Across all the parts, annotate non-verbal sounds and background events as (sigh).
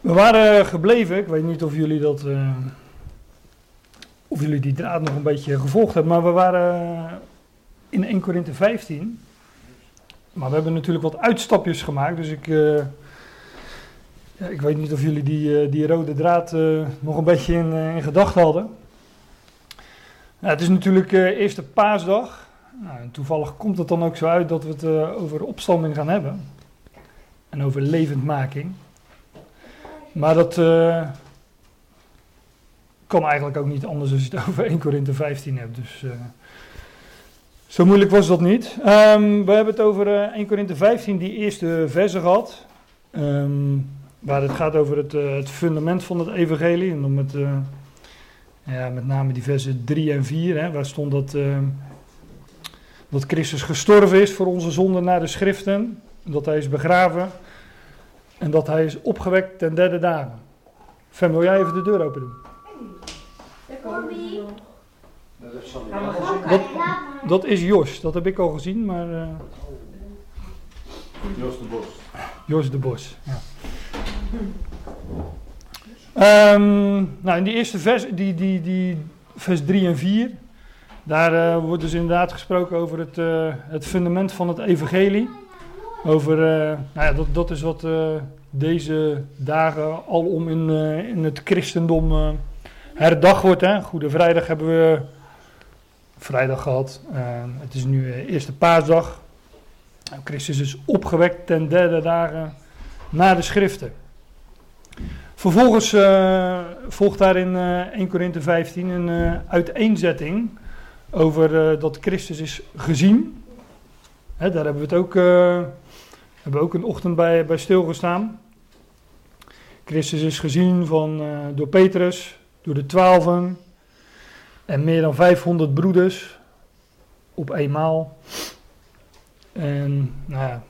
We waren gebleven, ik weet niet of jullie dat. eh, of jullie die draad nog een beetje gevolgd hebben, maar we waren in 1 Korinthe 15. Maar we hebben natuurlijk wat uitstapjes gemaakt, dus ik. eh, ja, ik weet niet of jullie die, eh, die rode draad nog een beetje in, in gedachten hadden. Ja, het is natuurlijk eerste paasdag. Nou, en toevallig komt het dan ook zo uit dat we het over opstanding gaan hebben. En over levendmaking. Maar dat eh, kan eigenlijk ook niet anders als je het (laughs) over 1 Korinthe 15 hebt. Dus eh, zo moeilijk was dat niet. Ehm, we hebben het over eh 1 Korinthe 15, die eerste verse gehad. Ehm, waar het gaat over het, het fundament van het evangelie. En dan met, ja, met name die versen 3 en 4. Hè, waar stond dat, eh, dat Christus gestorven is voor onze zonden naar de schriften. Dat hij is begraven. En dat hij is opgewekt ten derde dagen. Fem, wil jij even de deur open doen? Dat, dat is Jos, dat heb ik al gezien, maar eh, Jos de Bos. Jos de Bos. Ja. Ehm, nou, in die eerste vers, die, die, die, vers 3 en 4, daar eh, wordt dus inderdaad gesproken over het, eh, het fundament van het evangelie. Over, eh, nou ja, dat, dat is wat eh, deze dagen alom in, eh, in het christendom eh, herdacht wordt. Hè. Goede Vrijdag hebben we vrijdag gehad. Eh, het is nu eh, eerste paasdag. Christus is opgewekt ten derde dagen na de schriften. Vervolgens volgt daar in eh 1 Korinthe 15 een uiteenzetting over dat Christus is gezien. Hè, daar hebben we het ook, hebben we ook een ochtend bij, bij stilgestaan. Christus is gezien van, eh, door Petrus, door de twaalfen en meer dan 500 broeders op eenmaal. En nou ja,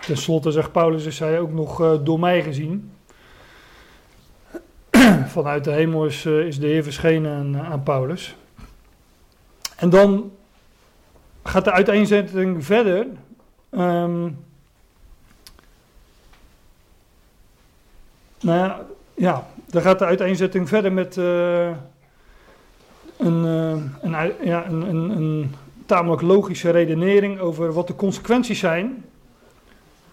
tenslotte zegt Paulus, is hij ook nog eh, door mij gezien. (clears throat) Vanuit de hemel is, eh, is de Heer verschenen aan, Paulus. En dan gaat de uiteenzetting verder. Ehm, nou ja, ja, dan gaat de uiteenzetting verder met eh, een, eh, een, ja, een, een, een tamelijk logische redenering over wat de consequenties zijn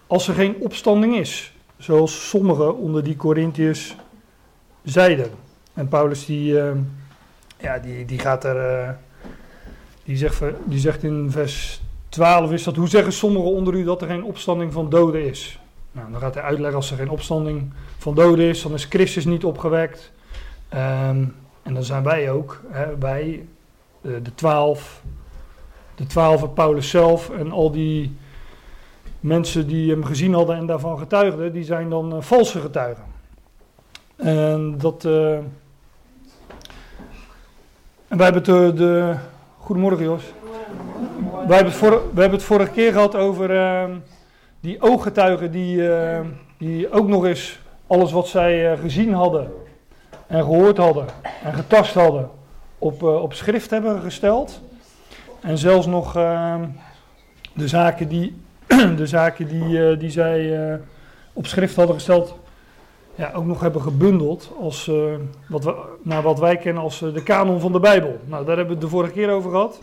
als er geen opstanding is. Zoals sommigen onder die Corinthiërs zeiden. En Paulus die, eh, ja, die, die gaat er, die, zegt, die zegt in vers 12 is dat, hoe zeggen sommigen onder u dat er geen opstanding van doden is? Nou, dan gaat hij uitleggen als er geen opstanding van doden is, dan is Christus niet opgewekt. Ehm, en dan zijn wij ook, hè, wij, eh, de twaalf, de twaalf, Paulus zelf en al die mensen die hem gezien hadden en daarvan getuigden, die zijn dan eh, valse getuigen. En dat. eh, en wij hebben de, de. Goedemorgen, Jos. Wij hebben, het we hebben het vorige keer gehad over eh, die ooggetuigen die, eh, die ook nog eens alles wat zij eh, gezien hadden en gehoord hadden en getast hadden op, eh, op schrift hebben gesteld. En zelfs nog eh, de zaken die, (clears throat) de zaken die, die zij op schrift hadden gesteld, ja, ook nog hebben gebundeld als, wat we, naar wat wij kennen als de kanon van de Bijbel. Nou, daar hebben we het de vorige keer over gehad.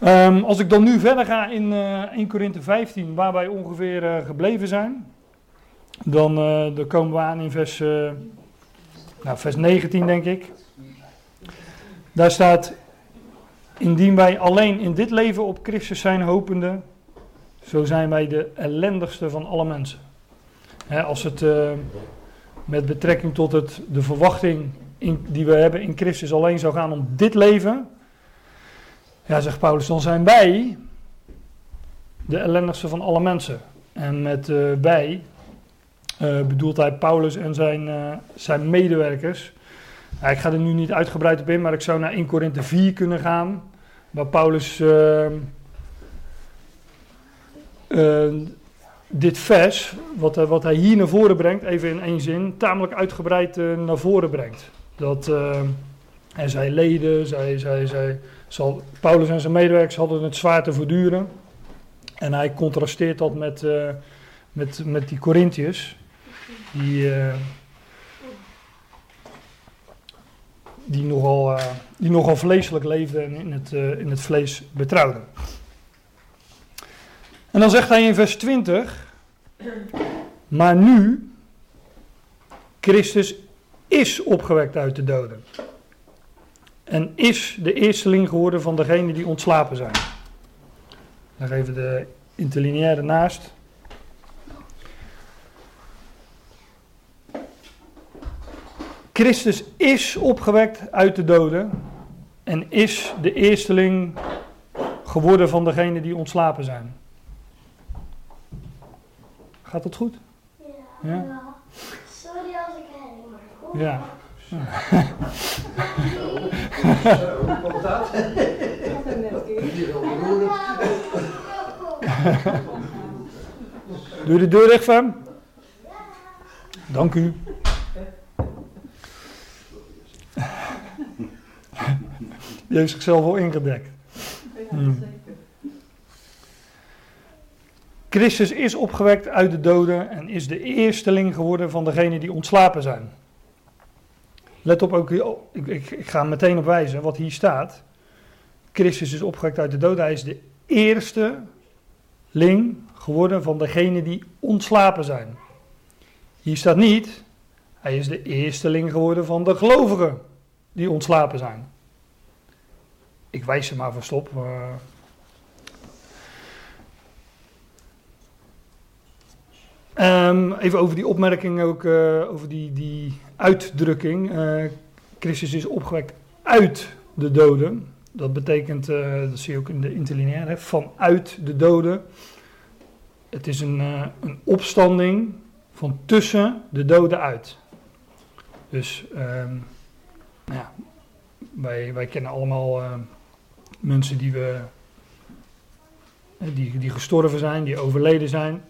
Ehm, als ik dan nu verder ga in eh 1 Korinthe 15, waar wij ongeveer eh, gebleven zijn, dan, eh, dan komen we aan in vers, nou, vers 19, denk ik. Daar staat, indien wij alleen in dit leven op Christus zijn hopende, zo zijn wij de ellendigste van alle mensen. Hè, als het met betrekking tot het, de verwachting in, die we hebben in Christus alleen zou gaan om dit leven, ja, zegt Paulus, dan zijn wij de ellendigste van alle mensen. En met eh, wij eh, bedoelt hij Paulus en zijn, eh, zijn medewerkers. Ik ga er nu niet uitgebreid op in, maar ik zou naar 1 Korinthe 4 kunnen gaan, waar Paulus dit vers, wat, wat hij hier naar voren brengt, even in één zin, tamelijk uitgebreid naar voren brengt. Dat en zij leden, zij, zij, zij, zal, Paulus en zijn medewerkers hadden het zwaar te verduren. En hij contrasteert dat met, eh, met, met die Corinthiërs. die, eh, die, nogal, eh, die nogal vleeselijk leefden en in het, in het vlees betrouwden. En dan zegt hij in vers 20, maar nu, Christus is opgewekt uit de doden. En is de eersteling geworden van degenen die ontslapen zijn. Dan even de interlineaire naast. Christus is opgewekt uit de doden en is de eersteling geworden van degenen die ontslapen zijn. Gaat dat goed? Ja. Ja? Sorry als ik herrie maak. Ja. Zo, hoe komt dat? Hier wel beroeren. Doe je de deur dicht, Fem? Dank u. Die heeft zichzelf al ingedekt. Hmm. Christus is opgewekt uit de doden en is de eersteling geworden van degenen die ontslapen zijn. Let op ook, oh, ik, ik, ik ga meteen op wijzen wat hier staat. Christus is opgewekt uit de doden, hij is de eersteling geworden van degenen die ontslapen zijn. Hier staat niet, hij is de eersteling geworden van de gelovigen die ontslapen zijn. Ik wijs ze maar vast op. eh. Ehm, even over die opmerking ook, eh, over die, die uitdrukking. Eh, Christus is opgewekt uit de doden. Dat betekent, eh, dat zie je ook in de interlineaire, vanuit de doden. Het is een, eh, een opstanding van tussen de doden uit. Dus ehm, nou ja, wij, wij kennen allemaal eh, mensen die, we, die, die gestorven zijn, die overleden zijn.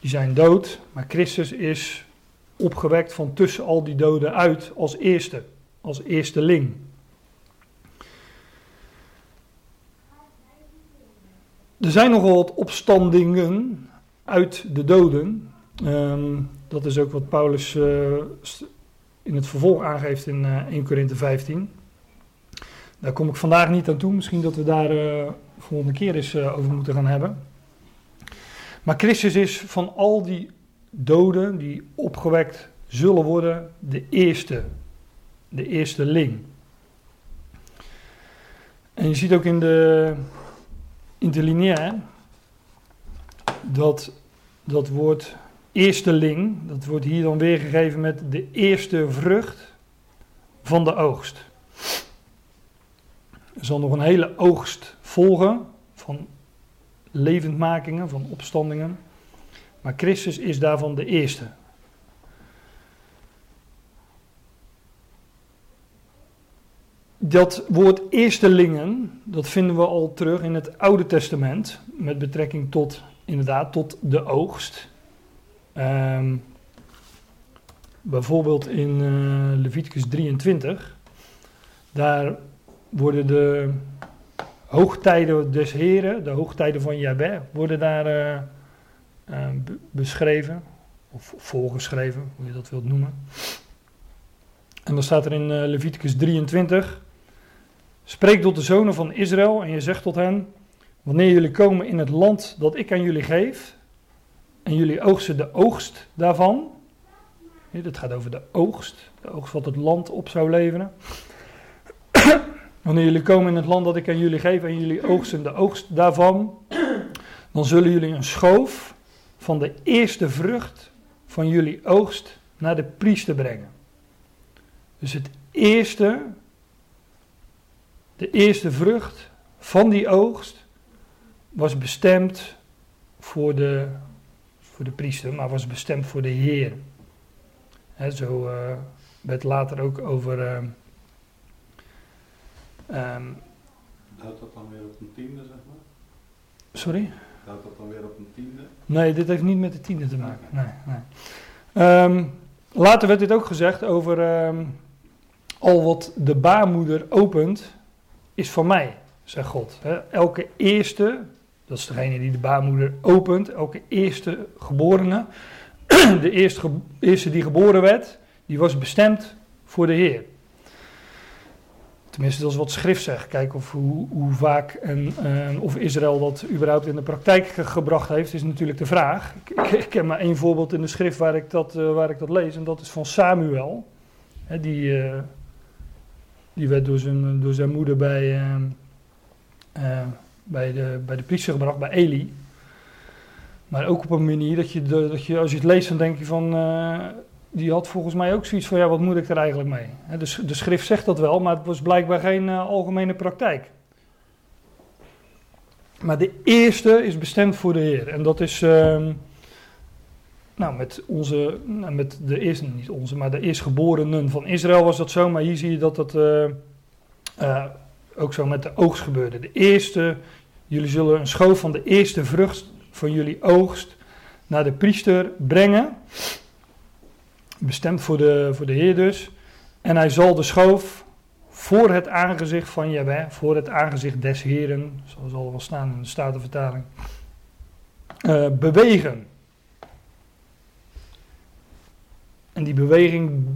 Die zijn dood, maar Christus is opgewekt van tussen al die doden uit als eerste, als eersteling. Er zijn nogal wat opstandingen uit de doden. Ehm, dat is ook wat Paulus eh, in het vervolg aangeeft in eh 1 Korinthe 15. Daar kom ik vandaag niet aan toe. Misschien dat we daar eh volgende keer eens eh, over moeten gaan hebben. Maar Christus is van al die doden die opgewekt zullen worden, de eerste. De eerste ling. En je ziet ook in de interlineair dat dat woord eersteling, dat wordt hier dan weergegeven met de eerste vrucht van de oogst. Er zal nog een hele oogst volgen van levendmakingen, van opstandingen. Maar Christus is daarvan de eerste. Dat woord eerstelingen, dat vinden we al terug in het Oude Testament. Met betrekking tot, inderdaad, tot de oogst. Ehm, bijvoorbeeld in eh, Leviticus 23. Daar worden de hoogtijden des Heren, de hoogtijden van Jahweh, worden daar eh, eh, be- beschreven. Of voorgeschreven, hoe je dat wilt noemen. En dan staat er in eh, Leviticus 23. Spreek tot de zonen van Israël en je zegt tot hen: Wanneer jullie komen in het land dat ik aan jullie geef, en jullie oogsten de oogst daarvan. Dit gaat over de oogst, de oogst wat het land op zou leveren. (clears throat) Wanneer jullie komen in het land dat ik aan jullie geef en jullie oogsten de oogst daarvan, dan zullen jullie een schoof van de eerste vrucht van jullie oogst naar de priester brengen. Dus het eerste, de eerste vrucht van die oogst was bestemd voor de, voor de priester, maar was bestemd voor de Heer. Zo eh, werd later ook over. ehm, Houdt dat dan weer op een tiende, zeg maar? sorry? Houdt dat dan weer op een tiende? Nee, dit heeft niet met de tiende te maken. Nee, nee. Ehm, later werd dit ook gezegd over ehm, al wat de baarmoeder opent, is van mij, zegt God. Elke eerste, dat is degene die de baarmoeder opent, elke eerste geborene, (clears throat) de eerste, eerste die geboren werd, die was bestemd voor de Heer. Tenminste, dat is wat schrift zegt. Kijk of hoe, hoe vaak en of Israël dat überhaupt in de praktijk ge- gebracht heeft, is natuurlijk de vraag. Ik, ik, heb maar één voorbeeld in de schrift waar ik dat, eh, waar ik dat lees, en dat is van Samuel. Hè, die, eh, die werd door zijn, door zijn moeder bij, eh, bij, de, bij de priester gebracht, bij Eli. Maar ook op een manier dat je, dat je als je het leest, dan denk je van. Die had volgens mij ook zoiets van: ja, wat moet ik er eigenlijk mee? De, de schrift zegt dat wel, maar het was blijkbaar geen eh, algemene praktijk. Maar de eerste is bestemd voor de Heer. En dat is. ehm, nou, met onze. nou, met de eerste, niet onze, maar de eerstgeborenen van Israël was dat zo. Maar hier zie je dat dat. eh, eh, ook zo met de oogst gebeurde. De eerste. Jullie zullen een schoof van de eerste vrucht van jullie oogst naar de priester brengen. Bestemd voor de, voor de Heer dus. En hij zal de schoof voor het aangezicht van Jahweh, voor het aangezicht des Heren, zoals al wel staan in de Statenvertaling, eh bewegen. En die beweging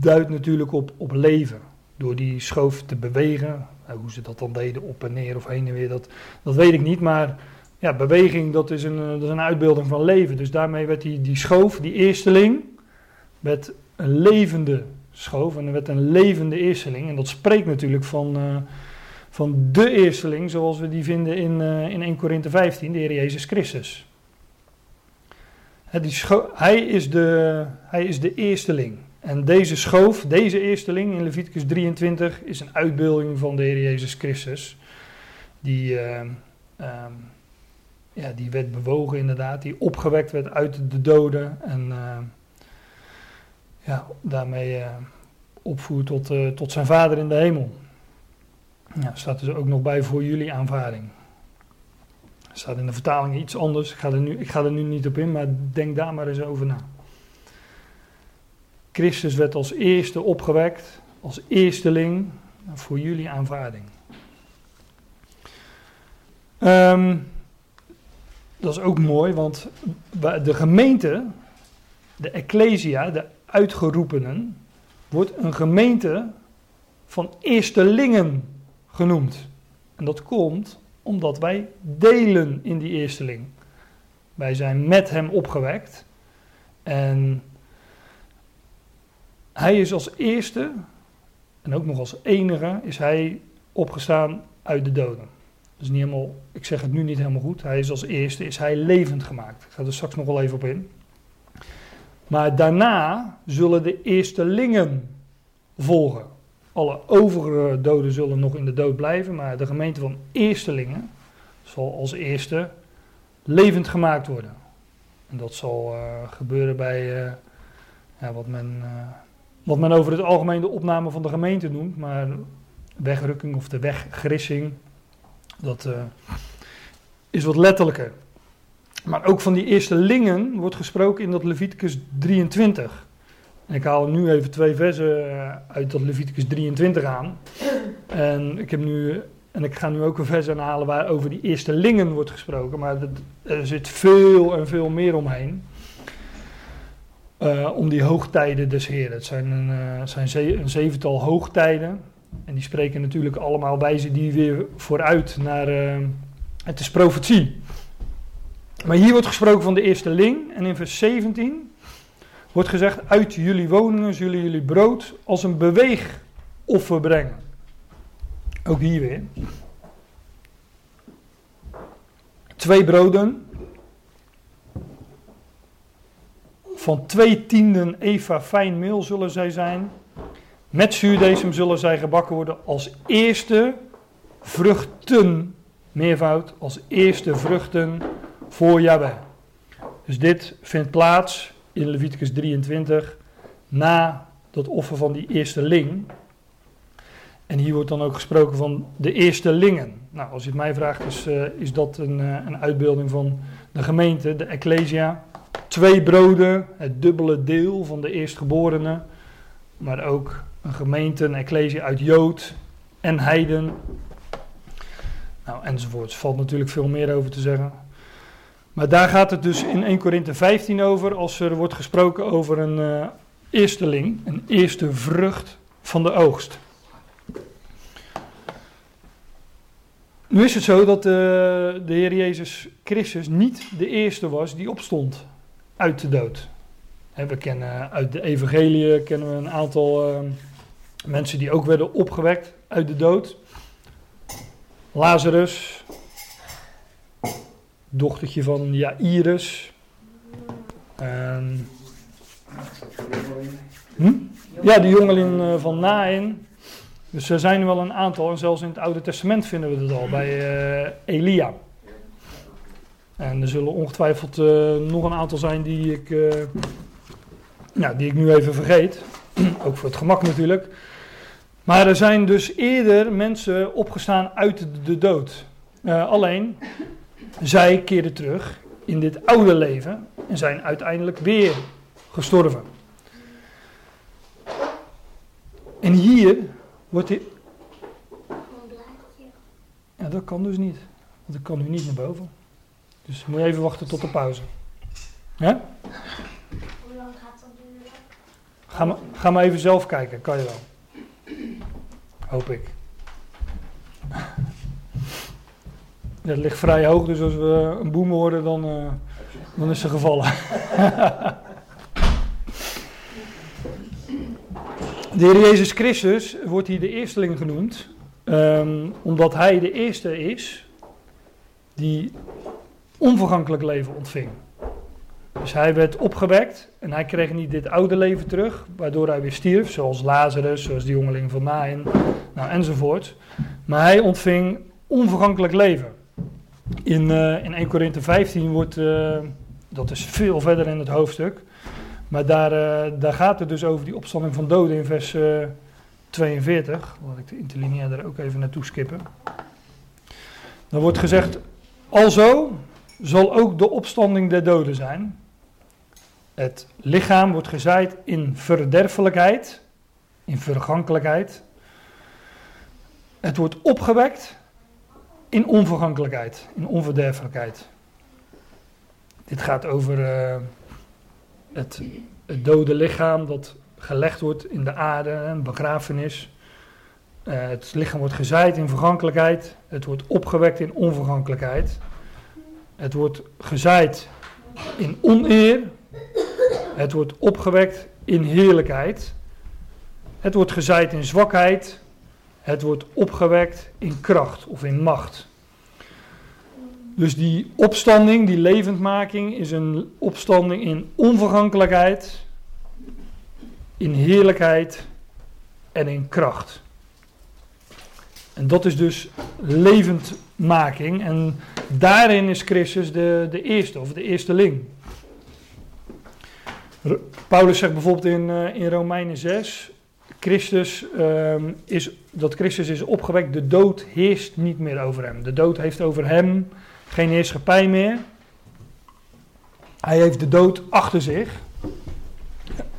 duidt natuurlijk op, op leven. Door die schoof te bewegen. Nou, hoe ze dat dan deden, op en neer of heen en weer, dat, dat weet ik niet. Maar ja, beweging, dat is, een, eh, dat is een uitbeelding van leven. Dus daarmee werd die, die schoof, die eersteling, werd een levende schoof. En er werd een levende eersteling. En dat spreekt natuurlijk van, eh, van de eersteling, zoals we die vinden in, eh, in 1 Korinthe 15, de Heer Jezus Christus. Die hij, is de, hij is de eersteling. En deze schoof, deze eersteling in Leviticus 23, is een uitbeelding van de Heer Jezus Christus. Die, eh, ehm, ja, die werd bewogen inderdaad, die opgewekt werd uit de doden. En ja, daarmee eh, opvoert tot, eh, tot zijn vader in de hemel. Ja, staat dus ook nog bij voor jullie aanvaarding. Staat in de vertaling iets anders. Ik ga, er nu, ik ga er nu niet op in, maar denk daar maar eens over na. Christus werd als eerste opgewekt, als eersteling voor jullie aanvaarding. Ehm, dat is ook mooi, want wa- de gemeente, de Ecclesia, de uitgeroepenen, wordt een gemeente van eerstelingen genoemd. En dat komt omdat wij delen in die eersteling. Wij zijn met hem opgewekt. En hij is als eerste, en ook nog als enige, is hij opgestaan uit de doden. Dat niet helemaal, ik zeg het nu niet helemaal goed. Hij is als eerste, is hij levend gemaakt. Ik ga er straks nog wel even op in. Maar daarna zullen de eerstelingen volgen. Alle overige doden zullen nog in de dood blijven, maar de gemeente van eerstelingen zal als eerste levend gemaakt worden. En dat zal eh, gebeuren bij eh, ja, wat, men, eh, wat men over het algemeen de opname van de gemeente noemt, maar wegrukking of de weggrissing, dat is wat letterlijker. Maar ook van die eerstelingen wordt gesproken in dat Leviticus 23. En ik haal nu even twee versen eh, uit dat Leviticus 23 aan. En ik, heb nu, en ik ga nu ook een vers aanhalen waar over die eerstelingen wordt gesproken. Maar er zit veel en veel meer omheen. Eh, om die hoogtijden des Heren. Het zijn, een, eh, zijn een zevental hoogtijden. En die spreken natuurlijk allemaal wijzen die weer vooruit naar... het is profetie. Maar hier wordt gesproken van de eerste ling. En in vers 17 wordt gezegd: Uit jullie woningen zullen jullie brood als een beweegoffer brengen. Ook hier weer. Twee broden. Van twee tienden eva fijn meel zullen zij zijn. Met zuurdesem zullen zij gebakken worden als eerste vruchten, meervoud, als eerste vruchten voor Jahweh. Dus dit vindt plaats in Leviticus 23 na dat offer van die eerste ling. En hier wordt dan ook gesproken van de eerste lingen. Nou, als je het mij vraagt, is, eh, is dat een, eh, een uitbeelding van de gemeente, de Ecclesia. Twee broden, het dubbele deel van de eerstgeborenen. Maar ook een gemeente, een Ecclesia uit Jood en Heiden. Nou, enzovoorts. Valt natuurlijk veel meer over te zeggen. Maar daar gaat het dus in 1 Korinthe 15 over, als er wordt gesproken over een uh, eersteling, een eerste vrucht van de oogst. Nu is het zo dat uh, de Heer Jezus Christus niet de eerste was die opstond uit de dood. we kennen uit de evangelie kennen we een aantal uh, mensen die ook werden opgewekt uit de dood. Lazarus, dochtertje van Jairus. En, hm? Ja, de jongeling uh, van Nain. Dus er zijn wel een aantal, en zelfs in het Oude Testament vinden we het al, bij uh, Elia. En er zullen ongetwijfeld uh, nog een aantal zijn die ik, nou, die ik nu even vergeet. (clears throat) Ook voor het gemak natuurlijk. Maar er zijn dus eerder mensen opgestaan uit de dood. alleen, zij keren terug in dit oude leven en zijn uiteindelijk weer gestorven. En hier wordt dit. Ja, dat kan dus niet. Want ik kan nu niet naar boven. Dus moet je even wachten tot de pauze. Ja? Hoe lang gaat dat duren? Ga maar, ga maar even zelf kijken, kan je wel. Hoop ik. Het ligt vrij hoog, dus als we een boem horen, dan, uh, dan is ze gevallen. (laughs) De Heer Jezus Christus wordt hier de eersteling genoemd, um, omdat hij de eerste is die onvergankelijk leven ontving. Dus hij werd opgewekt en hij kreeg niet dit oude leven terug, waardoor hij weer stierf, zoals Lazarus, zoals de jongeling van Nain, nou, enzovoort. Maar hij ontving onvergankelijk leven. In, uh, in 1 Korinthe 15 wordt, uh, dat is veel verder in het hoofdstuk, maar daar, uh, daar gaat het dus over die opstanding van doden in vers 42. Laat ik de interlineair daar ook even naartoe skippen. Dan wordt gezegd, alzo zal ook de opstanding der doden zijn. Het lichaam wordt gezaaid in verderfelijkheid, in vergankelijkheid. Het wordt opgewekt in onvergankelijkheid, in onverderfelijkheid. Dit gaat over uh, het, het, dode lichaam dat gelegd wordt in de aarde, een begrafenis. Uh, het lichaam wordt gezaaid in vergankelijkheid, het wordt opgewekt in onvergankelijkheid. Het wordt gezaaid in oneer, het wordt opgewekt in heerlijkheid. Het wordt gezaaid in zwakheid, het wordt opgewekt in kracht of in macht. Dus die opstanding, die levendmaking, is een opstanding in onvergankelijkheid, in heerlijkheid en in kracht. En dat is dus levendmaking. En daarin is Christus de, de eerste of de eersteling. Paulus zegt bijvoorbeeld in, uh, in Romeinen 6: Christus, um, is, dat Christus is opgewekt, de dood heerst niet meer over hem. De dood heeft over hem geen heerschappij meer. Hij heeft de dood achter zich.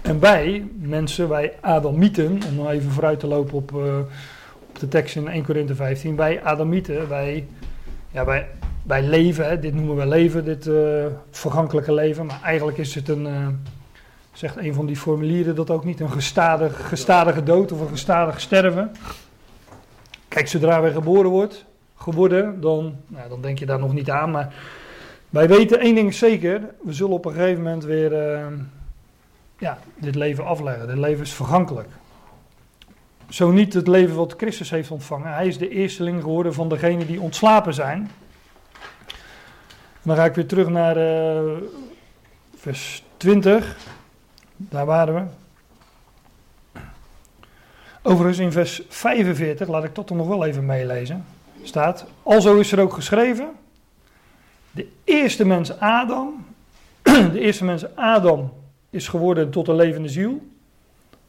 En wij, mensen, wij Adamieten, om nog even vooruit te lopen op, uh, op de tekst in 1 Korinthe 15, wij Adamieten, wij, ja, wij, wij leven, dit noemen we leven, dit uh, vergankelijke leven, maar eigenlijk is het een, uh, zegt een van die formulieren dat ook niet, een gestadig, gestadige dood of een gestadig sterven. Kijk, zodra wij geboren wordt, geworden, dan, nou, dan denk je daar nog niet aan, maar wij weten één ding zeker, we zullen op een gegeven moment weer uh, ja, dit leven afleggen. Dit leven is vergankelijk. Zo niet het leven wat Christus heeft ontvangen. Hij is de eersteling geworden van degenen die ontslapen zijn. Dan ga ik weer terug naar uh, vers 20. Daar waren we. Overigens in vers 45, laat ik dat er nog wel even meelezen. Staat, alzo is er ook geschreven. De eerste mens Adam, (clears throat) de eerste mens Adam is geworden tot een levende ziel.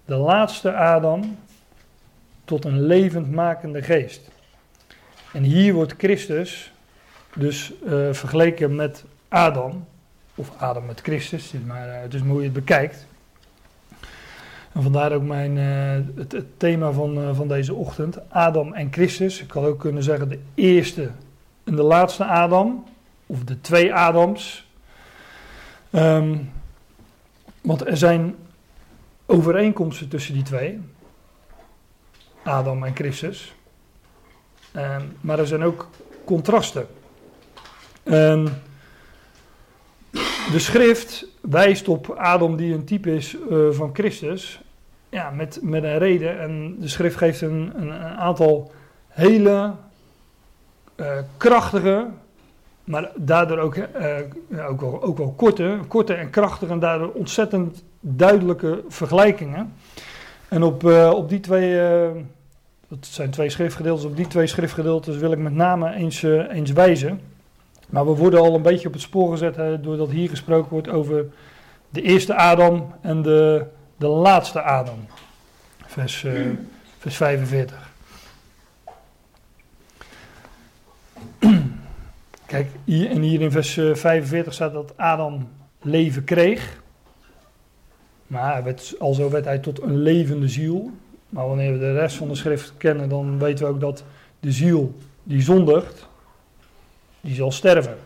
De laatste Adam tot een levendmakende geest. En hier wordt Christus dus uh, vergeleken met Adam, of Adam met Christus, maar uh, het is hoe je het bekijkt. En vandaar ook mijn, uh, het, thema van, van deze ochtend, Adam en Christus. Ik had ook kunnen zeggen de eerste en de laatste Adam. of de twee Adams. Ehm, want er zijn overeenkomsten tussen die twee, Adam en Christus. Ehm, maar er zijn ook contrasten. Ehm, de schrift wijst op Adam die een type is eh, van Christus. Ja, met, met een reden. En de schrift geeft een, een, aantal hele eh, krachtige, maar daardoor ook, eh, ook, wel, ook wel korte, korte en krachtige en daardoor ontzettend duidelijke vergelijkingen. En op, op die twee, dat zijn twee schriftgedeeltes, op die twee schriftgedeeltes wil ik met name eens, eens wijzen. Maar we worden al een beetje op het spoor gezet doordat hier gesproken wordt over de eerste Adam en de, de laatste Adam. Vers, eh, vers 45. (clears throat) Kijk, hier, en hier in vers eh, 45 staat dat Adam leven kreeg. Maar hij alzo werd hij tot een levende ziel. Maar wanneer we de rest van de schrift kennen, dan weten we ook dat de ziel die zondigt, die zal sterven.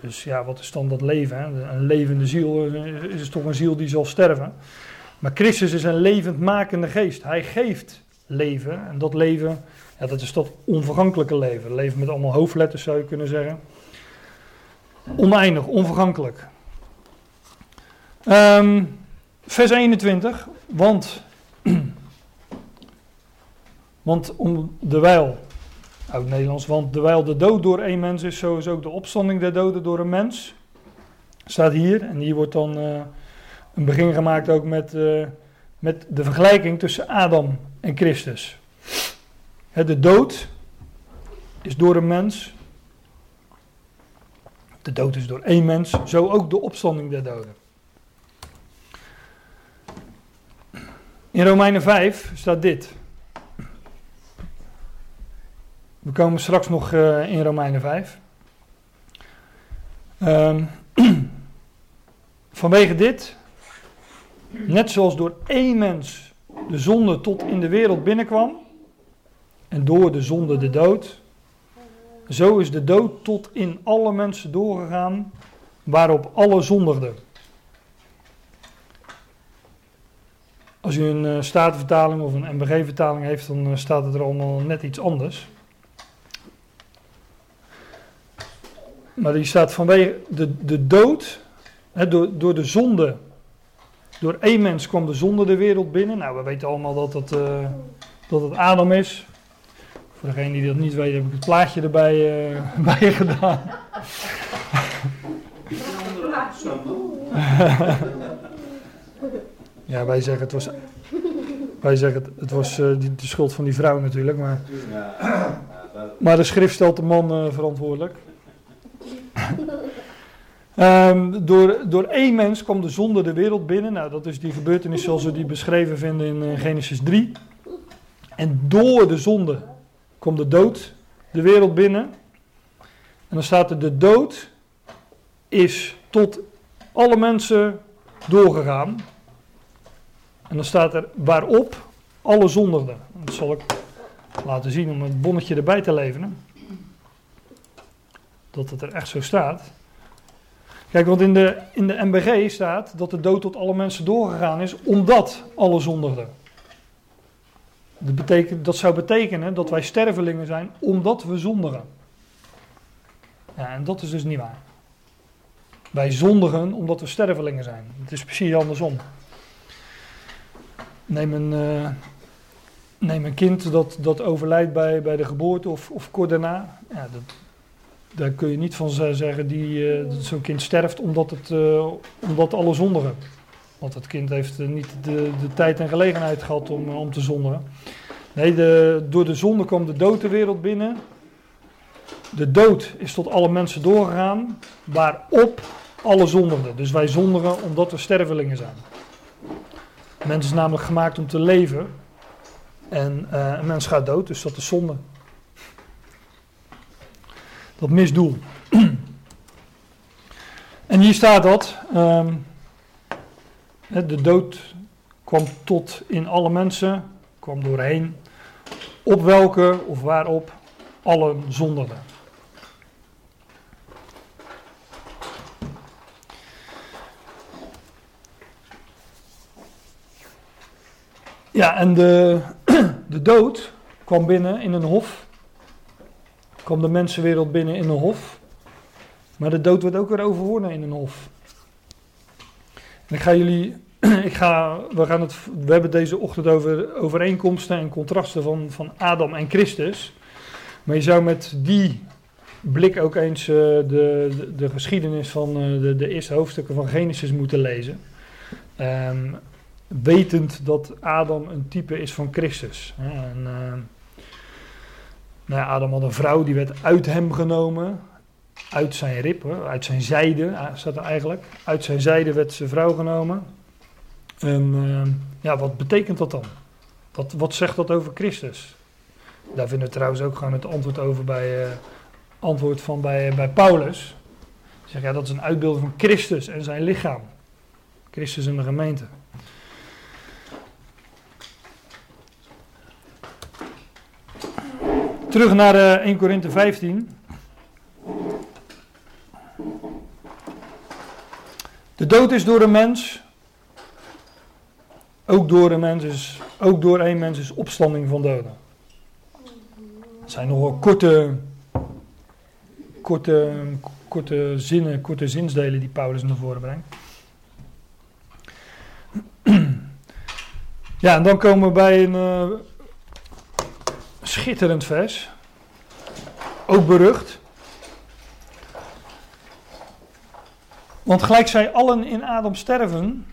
Dus ja, wat is dan dat leven? Een levende ziel is toch een ziel die zal sterven. Maar Christus is een levendmakende geest. Hij geeft leven. En dat leven, ja, dat is dat onvergankelijke leven. Leven met allemaal hoofdletters zou je kunnen zeggen. Oneindig, onvergankelijk. Ehm, vers 21. Want, (clears throat) want om dewijl, oud Nederlands, want dewijl de dood door één mens is, zo is ook de opstanding der doden door een mens. Staat hier. En hier wordt dan eh, een begin gemaakt ook met, eh, met de vergelijking tussen Adam en Christus. Hè, de dood is door een mens. De dood is door één mens, zo ook de opstanding der doden. In Romeinen 5 staat dit. We komen straks nog uh, in Romeinen 5. Um, (clears throat) vanwege dit, net zoals door één mens de zonde tot in de wereld binnenkwam, en door de zonde de dood, zo is de dood tot in alle mensen doorgegaan, waarop alle zondigden. Als u een uh, statenvertaling of een MBG-vertaling heeft, dan uh, staat het er allemaal net iets anders. Maar die staat vanwege de, de dood, hè, door, door de zonde, door één mens kwam de zonde de wereld binnen. Nou, we weten allemaal dat het, uh, dat het Adam is. Voor degene die dat niet weet, heb ik het plaatje erbij uh, (laughs) bij gedaan. (laughs) ja, wij zeggen het was, wij zeggen het, het was uh, die, de schuld van die vrouw natuurlijk. Maar, maar de schrift stelt de man verantwoordelijk. Um, door, door één mens kwam de zonde de wereld binnen. Nou, dat is die gebeurtenis zoals we die beschreven vinden in uh, Genesis 3. En door de zonde komt de dood de wereld binnen. En dan staat er: de dood is tot alle mensen doorgegaan. En dan staat er waarop alle zondigden. Dat zal ik laten zien om het bonnetje erbij te leveren. Dat het er echt zo staat. Kijk, want in de, in de MBG staat dat de dood tot alle mensen doorgegaan is omdat alle zondigden. Dat, betekent, dat zou betekenen dat wij stervelingen zijn omdat we zondigen. Ja, en dat is dus niet waar. Wij zondigen omdat we stervelingen zijn. Het is precies andersom. Neem een, uh, neem een kind dat, dat overlijdt bij, bij de geboorte of, of kort daarna. Ja, dat, daar kun je niet van zeggen die, uh, dat zo'n kind sterft omdat, het, uh, omdat alle zondigen. Want het kind heeft niet de, de tijd en gelegenheid gehad om, om te zondigen. Nee, de, door de zonde kwam de dood wereld binnen. De dood is tot alle mensen doorgegaan, waarop alle zondigden. Dus wij zondigen omdat we stervelingen zijn. Een mens is namelijk gemaakt om te leven. En een mens gaat dood, dus dat is zonde dat misdoel. en hier staat dat. Ehm, de dood kwam tot in alle mensen, kwam doorheen, op welke of waarop allen zonderden. Ja, en de, (clears throat) de dood kwam binnen in een hof Kwam de mensenwereld binnen in een hof. Maar de dood werd ook weer overwonnen in een hof. En ik ga jullie, (clears throat) ik ga, we, gaan het, we hebben deze ochtend over overeenkomsten en contrasten van, van Adam en Christus. Maar je zou met die blik ook eens eh, de, de, de geschiedenis van eh, de, de eerste hoofdstukken van Genesis moeten lezen. Ehm, wetend dat Adam een type is van Christus. En, ehm, nou ja, Adam had een vrouw, die werd uit hem genomen. Uit zijn hè, uit zijn zijde eh, staat er eigenlijk. Uit zijn zijde werd zijn vrouw genomen. En ehm, ja, wat betekent dat dan? Wat, wat zegt dat over Christus? Daar vinden we trouwens ook gewoon het antwoord over bij, eh, antwoord van bij, bij Paulus. Zegt ja, dat is een uitbeelding van Christus en zijn lichaam. Christus en de gemeente. Terug naar eh, 1 Korinthe 15. De dood is door een mens. Ook door een mens is, ook door één mens is opstanding van doden. Het zijn nogal korte, korte, korte zinnen, korte zinsdelen die Paulus naar voren brengt. (clears throat) Ja, en dan komen we bij een eh, schitterend vers. Ook berucht. Want gelijk zij allen in Adam sterven,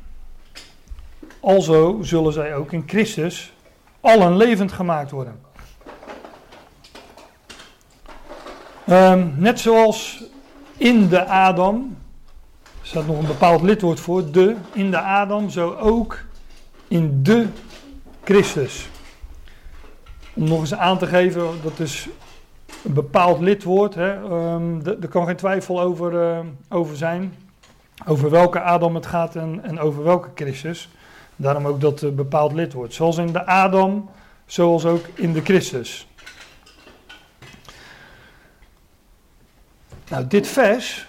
alzo zullen zij ook in Christus allen levend gemaakt worden. Ehm, net zoals in de Adam, er staat nog een bepaald lidwoord voor, de, in de Adam, zo ook in de Christus. Om nog eens aan te geven, dat is een bepaald lidwoord, hè, d- er kan geen twijfel over, eh, over zijn, over welke Adam het gaat en, en over welke Christus. Daarom ook dat eh, bepaald lidwoord. Zoals in de Adam, zoals ook in de Christus. Nou, dit vers,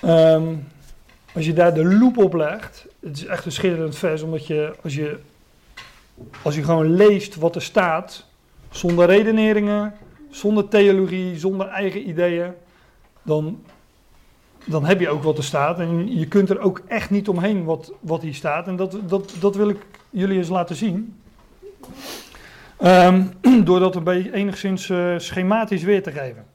ehm, als je daar de loep op legt, het is echt een schitterend vers, omdat je als je, als je gewoon leest wat er staat, zonder redeneringen, zonder theologie, zonder eigen ideeën, dan, dan heb je ook wat er staat. En je kunt er ook echt niet omheen wat, wat hier staat. En dat, dat, dat wil ik jullie eens laten zien. Ehm, (clears throat) door dat een beetje enigszins eh, schematisch weer te geven.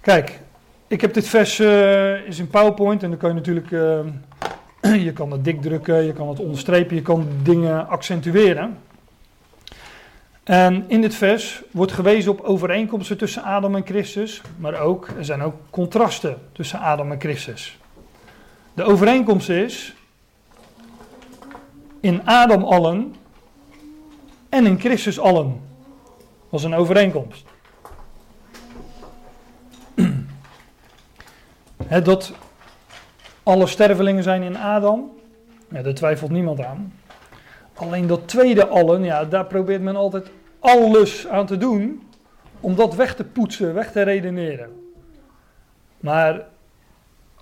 Kijk, ik heb dit vers eh, is in PowerPoint en dan kan je natuurlijk, eh, (clears throat) je kan het dik drukken, je kan het onderstrepen, je kan dingen accentueren. En in dit vers wordt gewezen op overeenkomsten tussen Adam en Christus, maar ook, er zijn ook contrasten tussen Adam en Christus. De overeenkomst is, in Adam allen en in Christus allen. Is een overeenkomst. (clears throat) Hè, dat alle stervelingen zijn in Adam, daar twijfelt niemand aan. Alleen dat tweede allen, ja, daar probeert men altijd alles aan te doen om dat weg te poetsen, weg te redeneren. Maar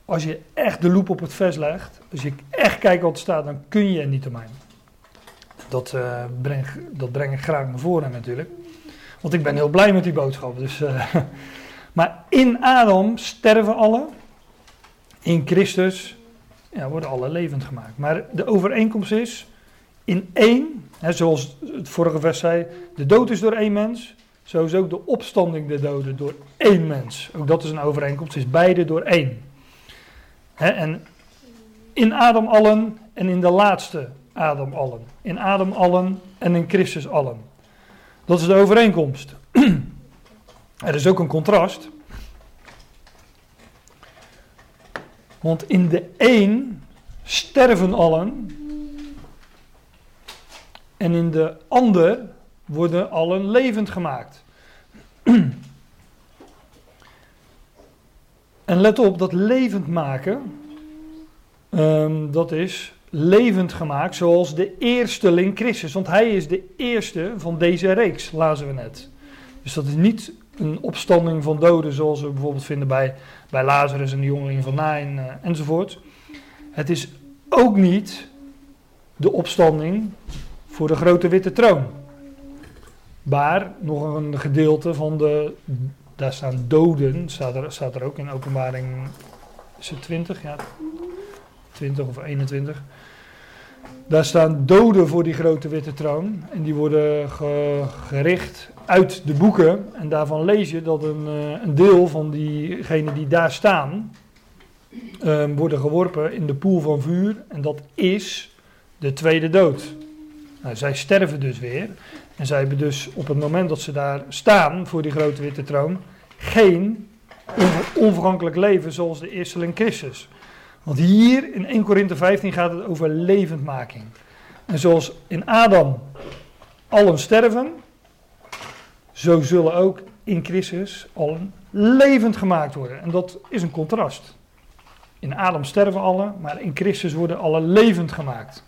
als je echt de loep op het vers legt, als je echt kijkt wat er staat, dan kun je niet omheen. Dat, eh, breng, dat breng ik graag naar voren natuurlijk. Want ik ben heel blij met die boodschap. Dus, eh, (laughs) maar in Adam sterven alle. In Christus ja, worden alle levend gemaakt. Maar de overeenkomst is, in één, hè, zoals het vorige vers zei, de dood is door één mens. Zo is ook de opstanding der doden door één mens. Ook dat is een overeenkomst, is beide door één. Hè, en in Adam allen en in de laatste Adam allen. In Adam allen en in Christus allen. Dat is de overeenkomst. (clears throat) er is ook een contrast. Want in de een sterven allen. En in de ander worden allen levend gemaakt. (clears throat) en let op, dat levend maken, ehm, dat is levend gemaakt zoals de eersteling Christus. Want hij is de eerste van deze reeks, lazen we net. Dus dat is niet een opstanding van doden zoals we bijvoorbeeld vinden bij, bij Lazarus en de jongeling van Nain uh, enzovoort. Het is ook niet de opstanding voor de grote witte troon. Maar nog een gedeelte van de, daar staan doden, staat er, staat er ook in openbaring, is het 20? Ja, 20 of 21. Daar staan doden voor die grote witte troon. En die worden ge- gericht uit de boeken. En daarvan lees je dat een, eh, een deel van diegenen die daar staan. ehm, worden geworpen in de poel van vuur. En dat is de tweede dood. Nou, zij sterven dus weer. En zij hebben dus op het moment dat ze daar staan voor die grote witte troon. geen onver- onvergankelijk leven zoals de eersteling Christus. Want hier in 1 Korinthe 15 gaat het over levendmaking. En zoals in Adam allen sterven, zo zullen ook in Christus allen levend gemaakt worden. En dat is een contrast. In Adam sterven allen, maar in Christus worden allen levend gemaakt.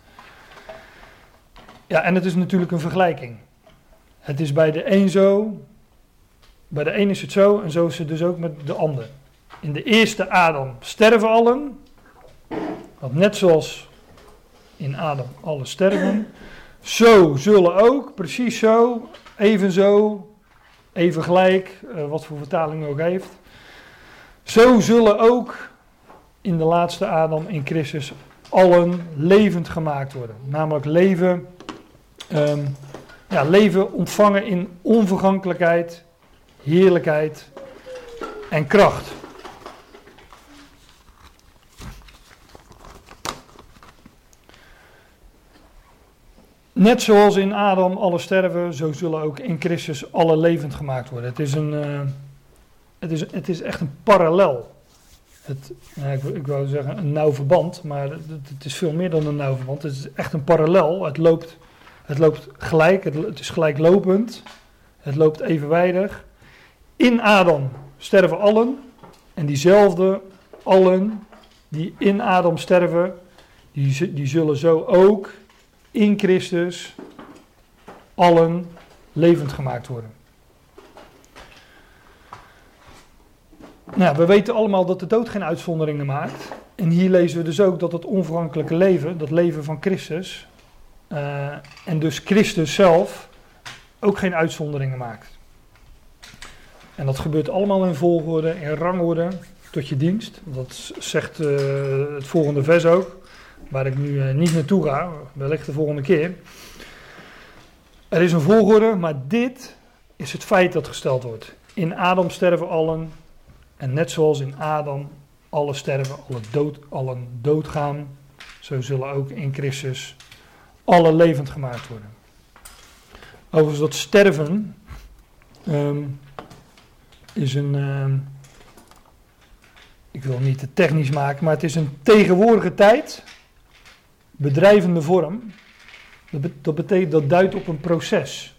Ja, en het is natuurlijk een vergelijking. Het is bij de een zo, bij de een is het zo en zo is het dus ook met de ander. In de eerste Adam sterven allen, want net zoals in Adam alle sterven, zo zullen ook, precies zo, evenzo, even gelijk, eh, wat voor vertaling ook heeft. Zo zullen ook in de laatste Adam, in Christus, allen levend gemaakt worden. Namelijk leven, ehm, ja, leven ontvangen in onvergankelijkheid, heerlijkheid en kracht. Net zoals in Adam alle sterven, zo zullen ook in Christus alle levend gemaakt worden. Het is, een, eh, het is, het is echt een parallel. Het, ja, ik, wou- zeggen een nauw verband, maar het, het is veel meer dan een nauw verband. Het is echt een parallel. Het loopt, het loopt gelijk, het, het is gelijklopend, het loopt evenwijdig. In Adam sterven allen en diezelfde allen die in Adam sterven, die, die zullen zo ook in Christus allen levend gemaakt worden. Nou, we weten allemaal dat de dood geen uitzonderingen maakt. En hier lezen we dus ook dat het onvergankelijke leven, dat leven van Christus, eh, en dus Christus zelf, ook geen uitzonderingen maakt. En dat gebeurt allemaal in volgorde, in rangorde, tot je dienst. Dat zegt eh, het volgende vers ook, waar ik nu eh, niet naartoe ga, wellicht de volgende keer. Er is een volgorde, maar dit is het feit dat gesteld wordt. In Adam sterven allen, en net zoals in Adam alle sterven, alle dood, allen doodgaan, zo zullen ook in Christus alle levend gemaakt worden. Overigens dat sterven ehm, is een, ehm, ik wil niet te technisch maken, maar het is een tegenwoordige tijd, bedrijvende vorm. Dat, be- dat betekent, dat duidt op een proces.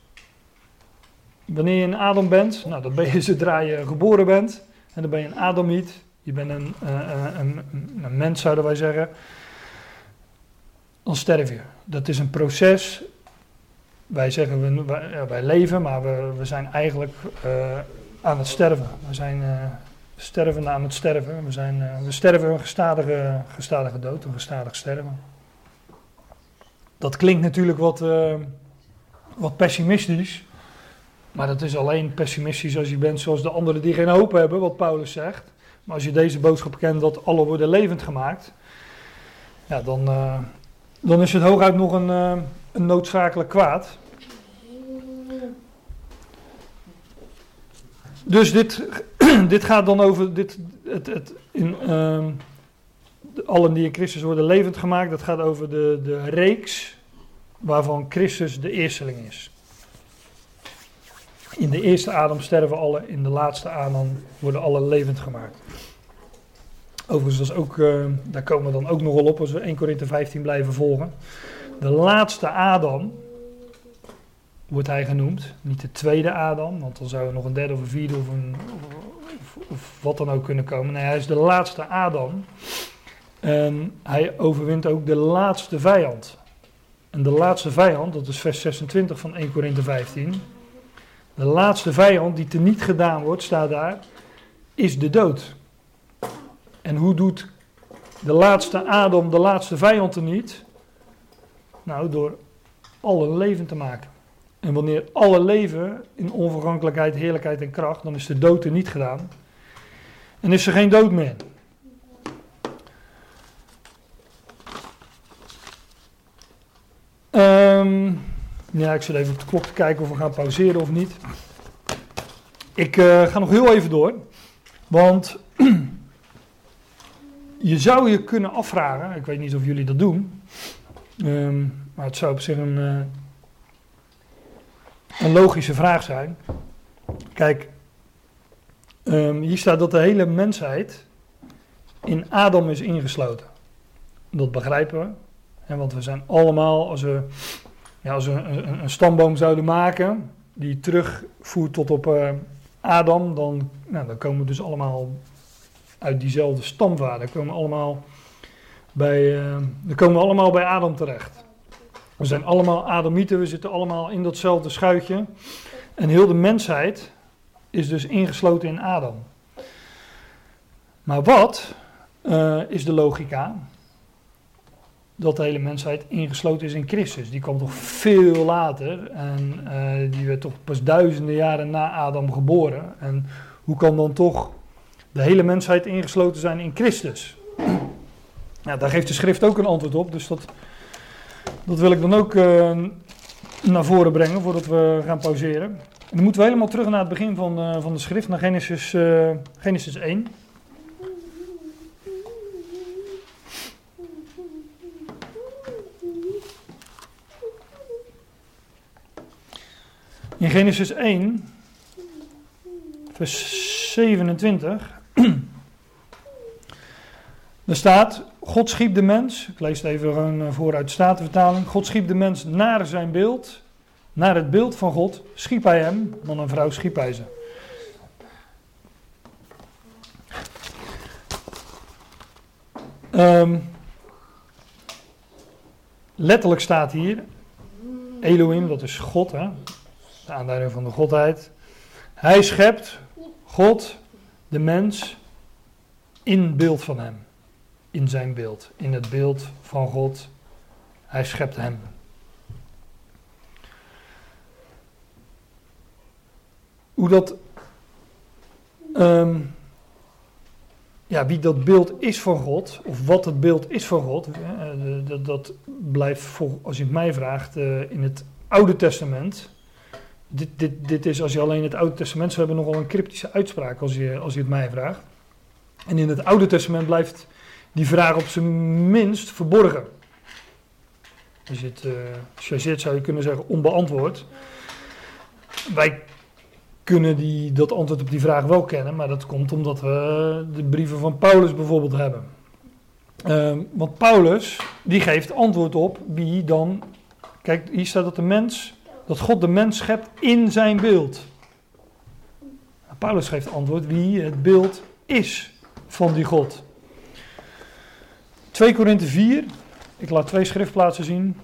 Wanneer je een Adam bent, nou dat ben je (laughs) zodra je geboren bent, en dan ben je een Adamiet, je bent een, eh, eh, een, een, een mens zouden wij zeggen, dan sterf je. Dat is een proces. Wij zeggen we, wij, leven, maar we, we zijn eigenlijk eh, aan het sterven. We zijn stervende aan het sterven. We, zijn, we sterven een gestadige, gestadige dood, een gestadig sterven. Dat klinkt natuurlijk wat, eh, wat pessimistisch. Maar dat is alleen pessimistisch als je bent zoals de anderen die geen hoop hebben, wat Paulus zegt. Maar als je deze boodschap kent dat alle worden levend gemaakt, ja, dan, eh, dan is het hooguit nog een, eh, een noodzakelijk kwaad. Dus dit, (clears throat) dit gaat dan over dit, het, het, in, ehm, allen die in Christus worden levend gemaakt. Dat gaat over de, de reeks waarvan Christus de eersteling is. In de eerste adem sterven alle, in de laatste adem worden alle levend gemaakt. Overigens, dat is ook, eh, daar komen we dan ook nog wel op als we 1 Korinthe 15 blijven volgen. De laatste Adam wordt hij genoemd. Niet de tweede Adam, want dan zou er nog een derde of een vierde of, een, of wat dan ook kunnen komen. Nee, hij is de laatste Adam. En hij overwint ook de laatste vijand. En de laatste vijand, dat is vers 26 van 1 Korinthe 15. De laatste vijand die teniet gedaan wordt, staat daar, is de dood. En hoe doet de laatste Adam de laatste vijand teniet? Nou, door alle leven te maken. En wanneer alle leven in onvergankelijkheid, heerlijkheid en kracht, dan is de dood er niet gedaan. En is er geen dood meer. Ehm, ja, ik zit even op de klok te kijken of we gaan pauzeren of niet. Ik eh, ga nog heel even door. Want (clears throat) je zou je kunnen afvragen, ik weet niet of jullie dat doen, ehm, maar het zou op zich een, eh, een logische vraag zijn. Kijk, ehm, hier staat dat de hele mensheid in Adam is ingesloten. Dat begrijpen we. Hè, want we zijn allemaal, als we, als we een, een stamboom zouden maken, die terugvoert tot op uh, Adam, dan, nou, dan komen we dus allemaal uit diezelfde stamvader. Dan komen we allemaal bij, uh, komen we allemaal bij Adam terecht. We zijn allemaal Adamieten, we zitten allemaal in datzelfde schuitje. En heel de mensheid is dus ingesloten in Adam. Maar wat uh, is de logica? Dat de hele mensheid ingesloten is in Christus. Die kwam toch veel later en uh, die werd toch pas duizenden jaren na Adam geboren. En hoe kan dan toch de hele mensheid ingesloten zijn in Christus? (clears throat) Ja, daar geeft de schrift ook een antwoord op, dus dat, dat wil ik dan ook uh, naar voren brengen voordat we gaan pauzeren. En dan moeten we helemaal terug naar het begin van, uh, van de schrift, naar Genesis, Genesis 1. In Genesis 1, vers 27, er (clears throat) staat, God schiep de mens, ik lees het even gewoon vooruit de Statenvertaling, God schiep de mens naar zijn beeld, naar het beeld van God, schiep hij hem, man en vrouw schiep hij ze. Um, letterlijk staat hier, Elohim, dat is God, hè? De aanduiding van de Godheid. Hij schept, God, de mens, in beeld van hem. In zijn beeld, in het beeld van God. Hij schept hem. Hoe dat, um, ja, wie dat beeld is van God, of wat het beeld is van God, uh, dat, dat, blijft, voor, als je het mij vraagt, uh, in het Oude Testament dit, dit, dit is, als je alleen het Oude Testament zou hebben, nogal een cryptische uitspraak als je, als je het mij vraagt. En in het Oude Testament blijft die vraag op zijn minst verborgen. Als het uh, zou je kunnen zeggen onbeantwoord. Wij kunnen die, dat antwoord op die vraag wel kennen, maar dat komt omdat we de brieven van Paulus bijvoorbeeld hebben. Uh, want Paulus, die geeft antwoord op wie dan... Kijk, hier staat dat de mens dat God de mens schept in zijn beeld. Paulus geeft antwoord wie het beeld is van die God. 2 Korinthe 4, ik laat twee schriftplaatsen zien.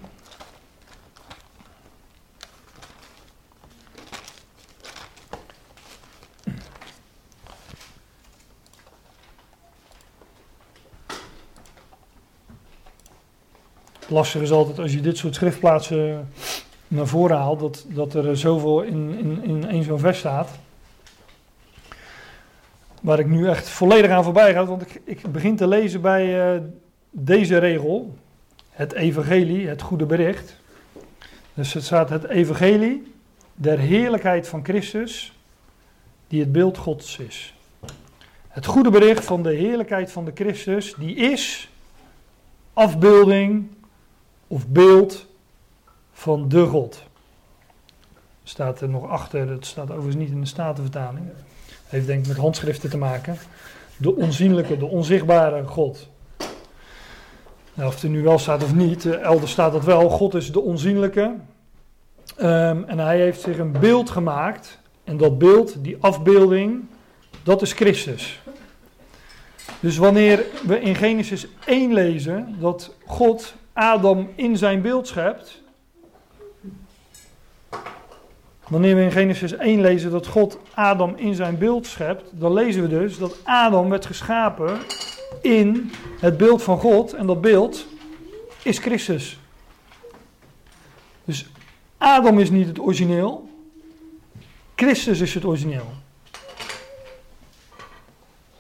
Lastig is altijd als je dit soort schriftplaatsen naar voren haalt, dat, dat er zoveel in, in, in één zo'n vers staat. Waar ik nu echt volledig aan voorbij ga, want ik, ik begin te lezen bij uh, deze regel. Het evangelie, het goede bericht. Dus het staat het evangelie der heerlijkheid van Christus, die het beeld Gods is. Het goede bericht van de heerlijkheid van de Christus, die is afbeelding of beeld van de God. Staat er nog achter, dat staat overigens niet in de Statenvertaling. Heeft denk ik met handschriften te maken. De onzienlijke, de onzichtbare God. Nou, of het er nu wel staat of niet, eh, elders staat dat wel. God is de onzienlijke. Um, en hij heeft zich een beeld gemaakt. En dat beeld, die afbeelding, dat is Christus. Dus wanneer we in Genesis 1 lezen dat God Adam in zijn beeld schept, Wanneer we in Genesis 1 lezen dat God Adam in zijn beeld schept, dan lezen we dus dat Adam werd geschapen in het beeld van God. En dat beeld is Christus. Dus Adam is niet het origineel. Christus is het origineel.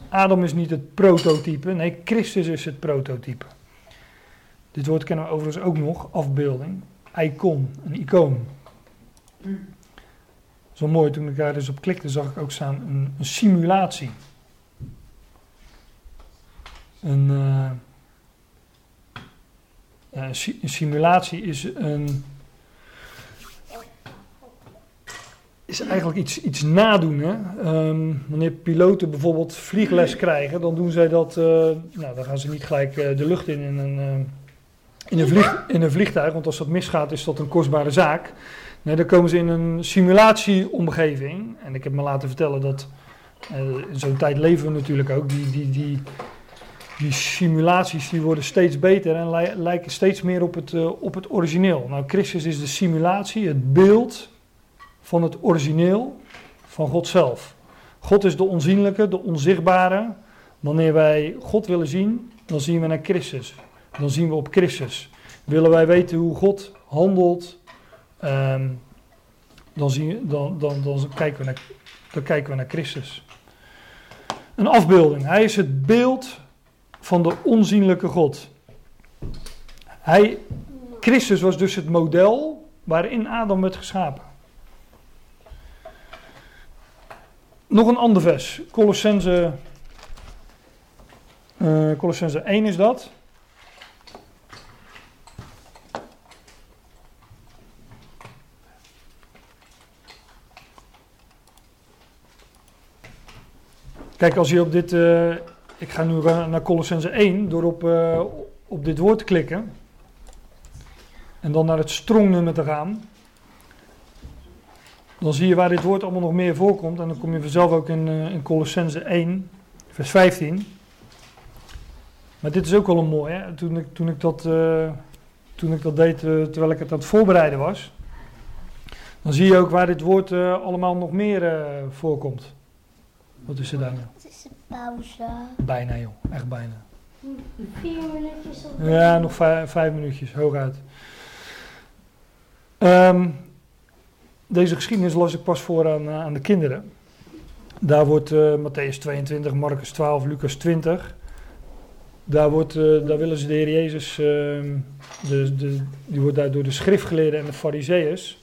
Adam is niet het prototype. Nee, Christus is het prototype. Dit woord kennen we overigens ook nog, afbeelding. Icon, een icoon. Zo mooi, toen ik daar dus op klikte, zag ik ook staan een, simulatie. Een, uh, een, een simulatie is een is eigenlijk iets, iets nadoen. Hè? Ehm, wanneer piloten bijvoorbeeld vliegles krijgen, dan doen zij dat. Uh, nou, dan gaan ze niet gelijk de lucht in in een, in, een vlieg, in een vliegtuig, want als dat misgaat, is dat een kostbare zaak. Dan komen ze in een simulatieomgeving. En ik heb me laten vertellen dat. in zo'n tijd leven we natuurlijk ook. Die, die, die, die simulaties die worden steeds beter en li lijken steeds meer op het, op het origineel. Nou, Christus is de simulatie, het beeld van het origineel van God zelf. God is de onzienlijke, de onzichtbare. Wanneer wij God willen zien, dan zien we naar Christus. Dan zien we op Christus. Willen wij weten hoe God handelt, um, dan, zien, dan, dan, dan, kijken we naar, dan kijken we naar Christus. Een afbeelding. Hij is het beeld van de onzienlijke God. Hij, Christus was dus het model waarin Adam werd geschapen. Nog een ander vers. Colossense, uh, Colossense 1 is dat. Kijk, als je op dit. Uh, ik ga nu naar Colossense 1 door op, uh, op dit woord te klikken. En dan naar het strongnummer te gaan. Dan zie je waar dit woord allemaal nog meer voorkomt. En dan kom je vanzelf ook in, uh, in Colossense 1, vers 15. Maar dit is ook wel een mooi. Hè? Toen, ik, toen, ik dat, toen ik dat deed terwijl ik het aan het voorbereiden was. Dan zie je ook waar dit woord allemaal nog meer voorkomt. Wat is er dan? Het is een pauze. Bijna joh, echt bijna. Vier minuutjes of Ja, nog vijf, vijf minuutjes, hooguit. Um, deze geschiedenis las ik pas voor aan, aan de kinderen. Daar wordt uh, Matthäus 22, Marcus 12, Lucas 20. Daar, wordt, uh, daar willen ze de Heer Jezus, uh, de, de, die wordt daar door de schriftgeleerden en de fariseeërs,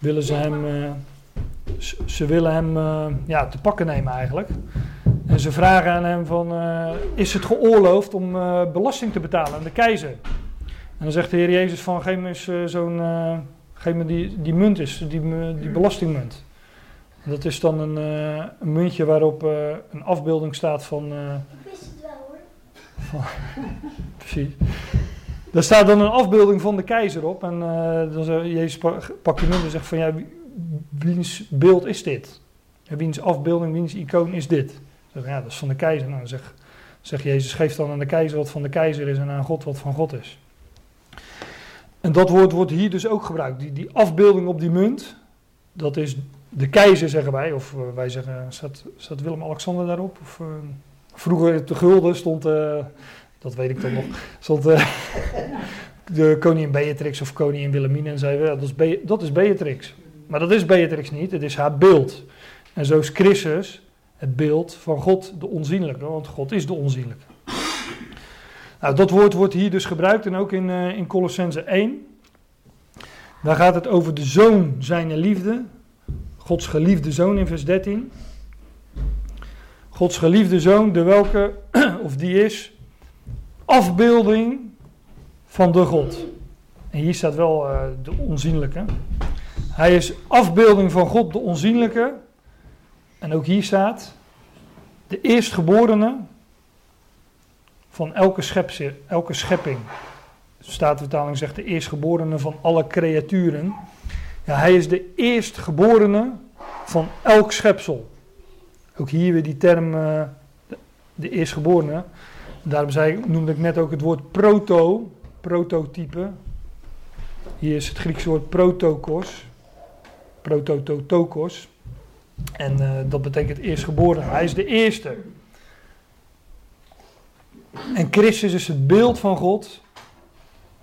willen ze hem, ze willen hem ja, te pakken nemen eigenlijk. En ze vragen aan hem van, is het geoorloofd om belasting te betalen aan de keizer? En dan zegt de Heer Jezus van, geef me eens zo'n Geef me die, die munt is, die, die belastingmunt. Dat is dan een, uh, een muntje waarop uh, een afbeelding staat van. Uh, Ik wist het wel hoor. van (laughs) precies. Daar staat dan een afbeelding van de keizer op. En dan zegt Jezus pakt die munt en zegt van ja, wiens beeld is dit? En wiens afbeelding, wiens icoon is dit? Zeg, ja, dat is van de keizer. Nou, dan zegt, zegt Jezus, geef dan aan de keizer wat van de keizer is en aan God wat van God is. En dat woord wordt hier dus ook gebruikt. Die, die afbeelding op die munt, dat is de keizer, zeggen wij. Of uh, wij zeggen, staat, staat Willem-Alexander daarop? Of, uh, vroeger de gulden stond, uh, dat weet ik dan nog, stond (laughs) de koningin Beatrix of koningin Wilhelmina. En zeiden we, dat is, Be dat is Beatrix. Maar dat is Beatrix niet, het is haar beeld. En zo is Christus het beeld van God, de onzienlijke. Want God is de onzienlijke. Nou, dat woord wordt hier dus gebruikt en ook in, uh, in Colossense 1. Daar gaat het over de zoon zijner liefde. Gods geliefde zoon in vers 13. Gods geliefde zoon, de welke, (clears throat) of die is, afbeelding van de God. En hier staat wel uh, de onzienlijke. Hij is afbeelding van God, de onzienlijke. En ook hier staat de eerstgeborene van elke, schepse, elke schepping. De Statenvertaling zegt de eerstgeborene van alle creaturen. Ja, hij is de eerstgeborene van elk schepsel. Ook hier weer die term, de, de eerstgeborene. Daarom zei, noemde ik net ook het woord proto, prototype. Hier is het Griekse woord protokos, prototokos. En uh, dat betekent eerstgeboren. Hij is de eerste. En Christus is het beeld van God,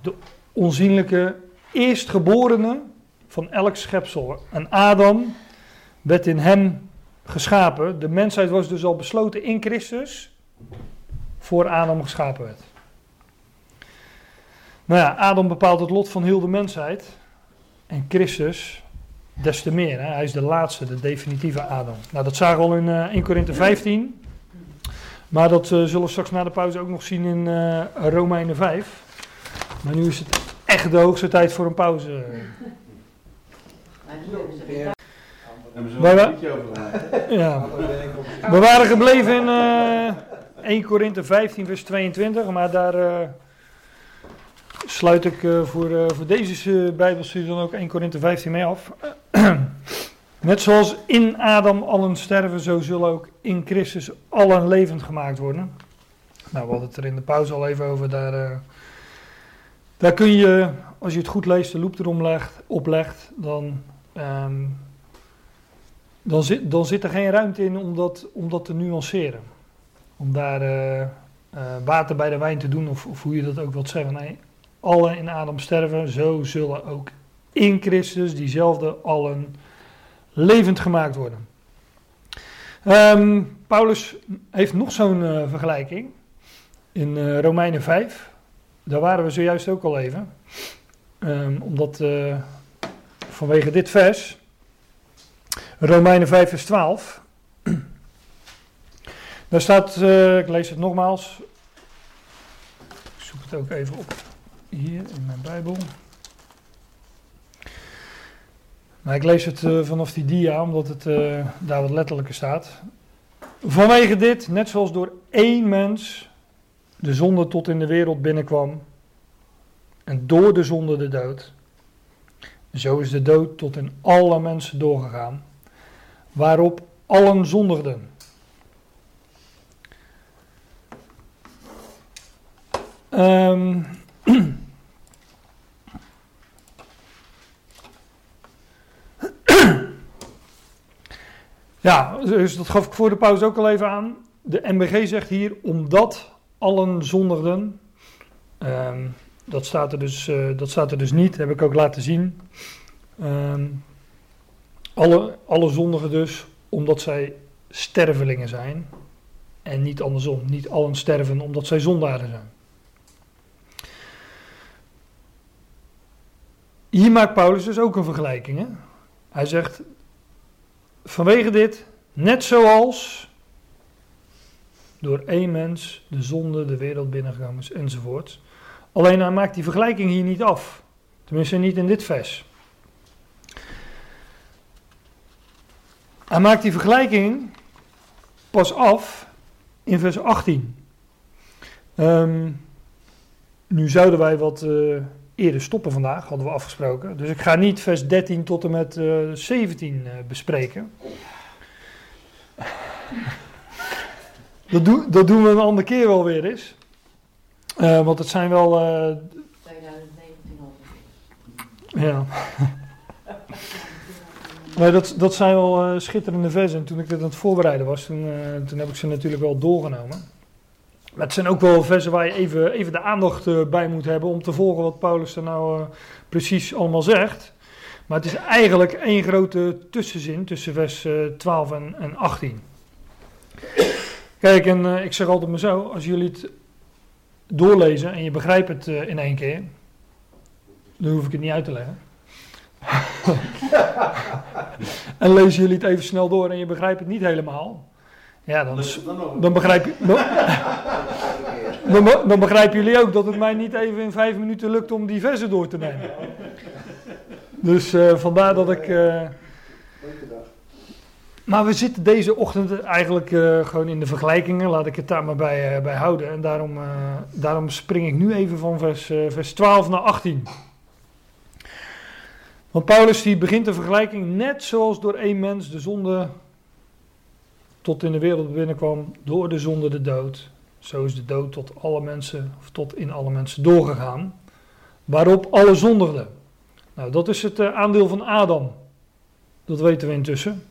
de onzienlijke eerstgeborene van elk schepsel. En Adam werd in hem geschapen. De mensheid was dus al besloten in Christus voor Adam geschapen werd. Nou ja, Adam bepaalt het lot van heel de mensheid. En Christus des te meer. Hè? Hij is de laatste, de definitieve Adam. Nou, dat zagen we al in eh 1 Korinthe 15. Maar dat eh, zullen we straks na de pauze ook nog zien in eh Romeinen 5. Maar nu is het echt de hoogste tijd voor een pauze. Ja. We waren gebleven in eh 1 Korinthe 15, vers 22. Maar daar eh, sluit ik eh, voor, eh, voor deze Bijbelstudie dan ook 1 Korinthe 15 mee af. (clears throat) Net zoals in Adam allen sterven, zo zullen ook in Christus allen levend gemaakt worden. Nou, we hadden het er in de pauze al even over. Daar, eh, daar kun je, als je het goed leest, de loep erom legt, oplegt, dan, ehm, dan, zit, dan zit er geen ruimte in om dat, om dat te nuanceren. Om daar eh, eh, water bij de wijn te doen, of, of hoe je dat ook wilt zeggen. Nee, allen in Adam sterven, zo zullen ook in Christus diezelfde allen levend gemaakt worden. Ehm, Paulus heeft nog zo'n eh, vergelijking in eh, Romeinen 5. Daar waren we zojuist ook al even. Ehm, omdat eh, vanwege dit vers, Romeinen 5 vers 12. (clears throat) Daar staat, ik lees het nogmaals. Ik zoek het ook even op hier in mijn Bijbel. Maar ik lees het eh, vanaf die dia, omdat het eh, daar wat letterlijker staat. Vanwege dit, net zoals door één mens de zonde tot in de wereld binnenkwam, en door de zonde de dood, zo is de dood tot in alle mensen doorgegaan, waarop allen zondigden. Ehm, (clears throat) ja, dus dat gaf ik voor de pauze ook al even aan. De MBG zegt hier, omdat allen zondigden. Ehm, dat, staat er dus, eh, dat staat er dus niet, heb ik ook laten zien. Ehm, alle, alle zondigen dus, omdat zij stervelingen zijn. En niet andersom. Niet allen sterven omdat zij zondaren zijn. Hier maakt Paulus dus ook een vergelijking. Hè? Hij zegt, vanwege dit, net zoals door één mens de zonde de wereld binnengekomen is, enzovoort. Alleen hij maakt die vergelijking hier niet af. Tenminste niet in dit vers. Hij maakt die vergelijking pas af in vers 18. Ehm, nu zouden wij wat eh, eerder stoppen vandaag, hadden we afgesproken. Dus ik ga niet vers 13 tot en met eh, 17 eh, bespreken. dat, doe- dat doen we een andere keer wel weer eens. Eh, want het zijn wel. eh, 2019 al. ja. Nee, dat, dat zijn wel schitterende versen. En toen ik dit aan het voorbereiden was, toen, toen heb ik ze natuurlijk wel doorgenomen. Maar het zijn ook wel versen waar je even, even de aandacht eh, bij moet hebben om te volgen wat Paulus er nou eh, precies allemaal zegt. Maar het is eigenlijk één grote tussenzin tussen vers eh, 12 en, en 18. Kijk, en eh, ik zeg altijd maar zo, als jullie het doorlezen en je begrijpt het eh, in één keer, dan hoef ik het niet uit te leggen. (laughs) en lezen jullie het even snel door en je begrijpt het niet helemaal. Ja, dan, Dus dan begrijp, je- dan, (laughs) dan, dan begrijpen jullie ook dat het mij niet even in vijf minuten lukt om die door te nemen. Dus eh, vandaar dat ik. eh, Leuke dag. maar we zitten deze ochtend eigenlijk eh, gewoon in de vergelijkingen. Laat ik het daar maar bij, eh, bij houden. En daarom, eh, daarom spring ik nu even van vers, eh, vers 12 naar 18. Want Paulus die begint de vergelijking net zoals door één mens de zonde tot in de wereld binnenkwam, door de zonde de dood. Zo is de dood tot alle mensen, of tot in alle mensen doorgegaan. Waarop alle zondigden. Nou, dat is het eh, aandeel van Adam. Dat weten we intussen.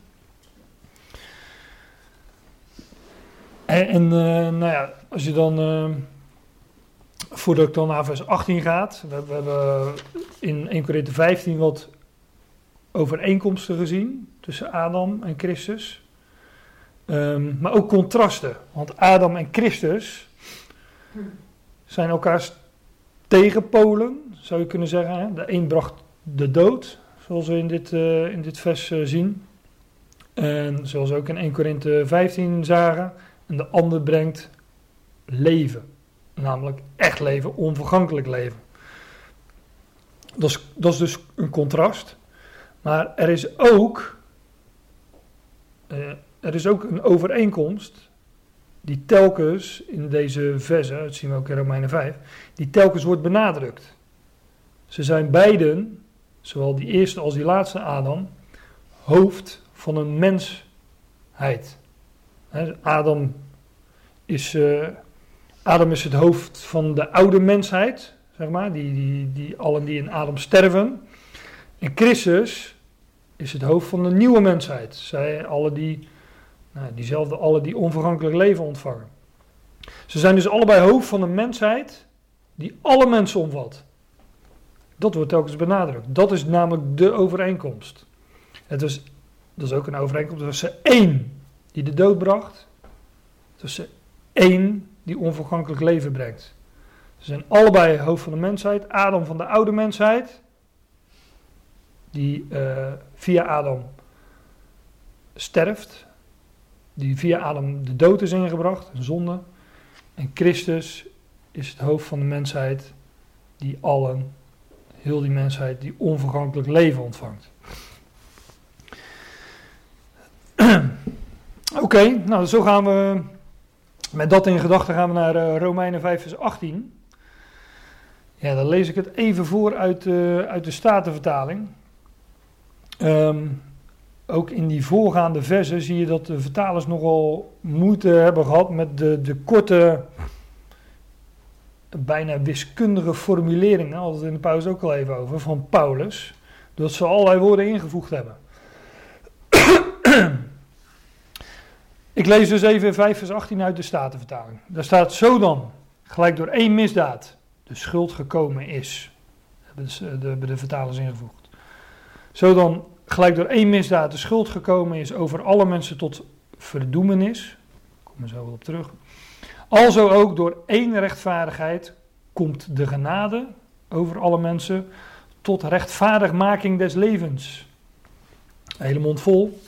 En, eh, nou ja, als je dan, eh, voordat ik dan naar vers 18 ga, we, we hebben in 1 Korinthe 15 wat overeenkomsten gezien tussen Adam en Christus. Ehm, maar ook contrasten, want Adam en Christus zijn elkaars tegenpolen, zou je kunnen zeggen. De een bracht de dood, zoals we in dit, eh, in dit vers eh, zien. En zoals we ook in 1 Korinthe 15 zagen. En de ander brengt leven. Namelijk echt leven, onvergankelijk leven. Dat is, dat is dus een contrast. Maar er is ook, eh, er is ook een overeenkomst die telkens in deze versen, dat zien we ook in Romeinen 5, die telkens wordt benadrukt. Ze zijn beiden, zowel die eerste als die laatste Adam, hoofd van een mensheid. Adam, is, eh, Adam is het hoofd van de oude mensheid, zeg maar, die, die, die allen die in Adam sterven. En Christus is het hoofd van de nieuwe mensheid. Zij, alle die, nou, diezelfde, alle die onvergankelijk leven ontvangen. Ze zijn dus allebei hoofd van een mensheid die alle mensen omvat. Dat wordt telkens benadrukt. Dat is namelijk de overeenkomst. Het was, dat is ook een overeenkomst tussen één die de dood bracht, tussen één die onvergankelijk leven brengt. Ze zijn allebei hoofd van de mensheid. Adam van de oude mensheid, die uh, via Adam sterft, die via Adam de dood is ingebracht, een zonde. En Christus is het hoofd van de mensheid, die allen, heel die mensheid, die onvergankelijk leven ontvangt. (clears throat) Oké, nou zo gaan we, met dat in gedachten gaan we naar uh, Romeinen 5 vers 18. Ja, dan lees ik het even voor uit, uh, uit de Statenvertaling. Um, ook in die voorgaande versen zie je dat de vertalers nogal moeite hebben gehad met de, de korte, bijna wiskundige formuleringen. Daar in de pauze ook al even over, van Paulus. Dat ze allerlei woorden ingevoegd hebben. (clears throat) Ik lees dus even 5 vers 18 uit de Statenvertaling. Daar staat zo dan, gelijk door één misdaad, de schuld gekomen is. Hebben de, de vertalers ingevoegd. Zo dan gelijk door één misdaad de schuld gekomen is over alle mensen tot verdoemenis. Ik kom er zo wel op terug. Alzo ook door één rechtvaardigheid komt de genade over alle mensen tot rechtvaardigmaking des levens. Hele mond vol.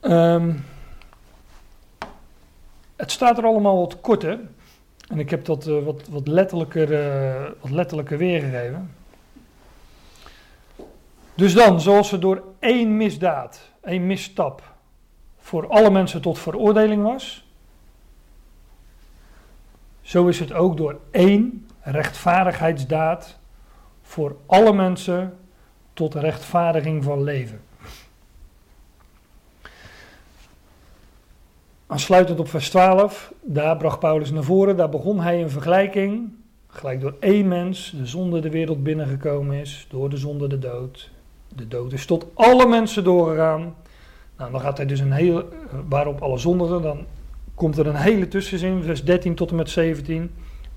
Um, het staat er allemaal wat korter. En ik heb dat uh, wat, wat, letterlijker, uh, wat letterlijker weergegeven. Dus dan, zoals er door één misdaad, één misstap, voor alle mensen tot veroordeling was, zo is het ook door één rechtvaardigheidsdaad voor alle mensen tot rechtvaardiging van leven. Aansluitend op vers 12, daar bracht Paulus naar voren, daar begon hij een vergelijking. Gelijk door één mens de zonde de wereld binnengekomen is, door de zonde de dood. De dood is tot alle mensen doorgegaan. Nou, dan gaat hij dus een hele, waarop alle zondigen, dan komt er een hele tussenzin, vers 13 tot en met 17.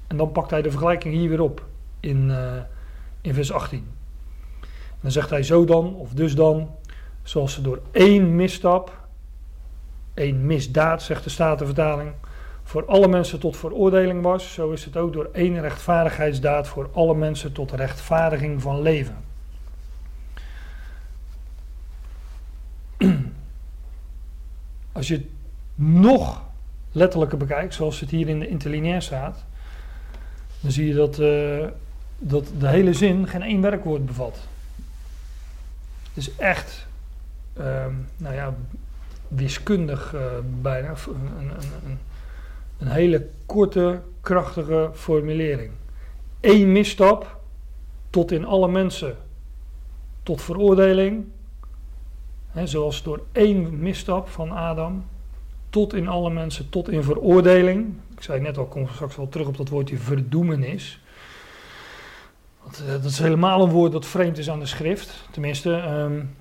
En dan pakt hij de vergelijking hier weer op, in, uh, in vers 18. dan zegt hij zo dan, of dus dan, zoals ze door één misstap een misdaad, zegt de Statenvertaling, voor alle mensen tot veroordeling was, zo is het ook door één rechtvaardigheidsdaad voor alle mensen tot rechtvaardiging van leven. (clears throat) Als je het nog letterlijker bekijkt, zoals het hier in de interlineair staat, dan zie je dat, uh, dat de hele zin geen één werkwoord bevat. Het is echt, um, nou ja, wiskundig uh, bijna. Een, een, een, een, hele korte, krachtige formulering. Eén misstap tot in alle mensen tot veroordeling. He, zoals door één misstap van Adam tot in alle mensen tot in veroordeling. Ik zei net al, kom straks wel terug op dat woordje verdoemenis. Want, uh, dat is helemaal een woord dat vreemd is aan de schrift. Tenminste, um,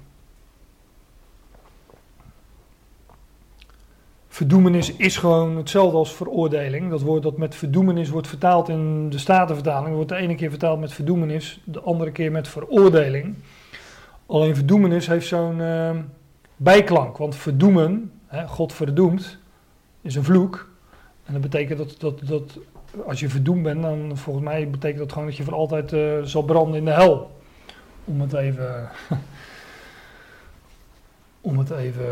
verdoemenis is gewoon hetzelfde als veroordeling. Dat woord dat met verdoemenis wordt vertaald in de Statenvertaling, wordt de ene keer vertaald met verdoemenis, de andere keer met veroordeling. Alleen verdoemenis heeft zo'n eh, bijklank, want verdoemen, hè, God verdoemt, is een vloek. En dat betekent dat, dat, dat als je verdoemd bent, dan volgens mij betekent dat gewoon dat je voor altijd eh, zal branden in de hel. Om het even, (laughs) om het even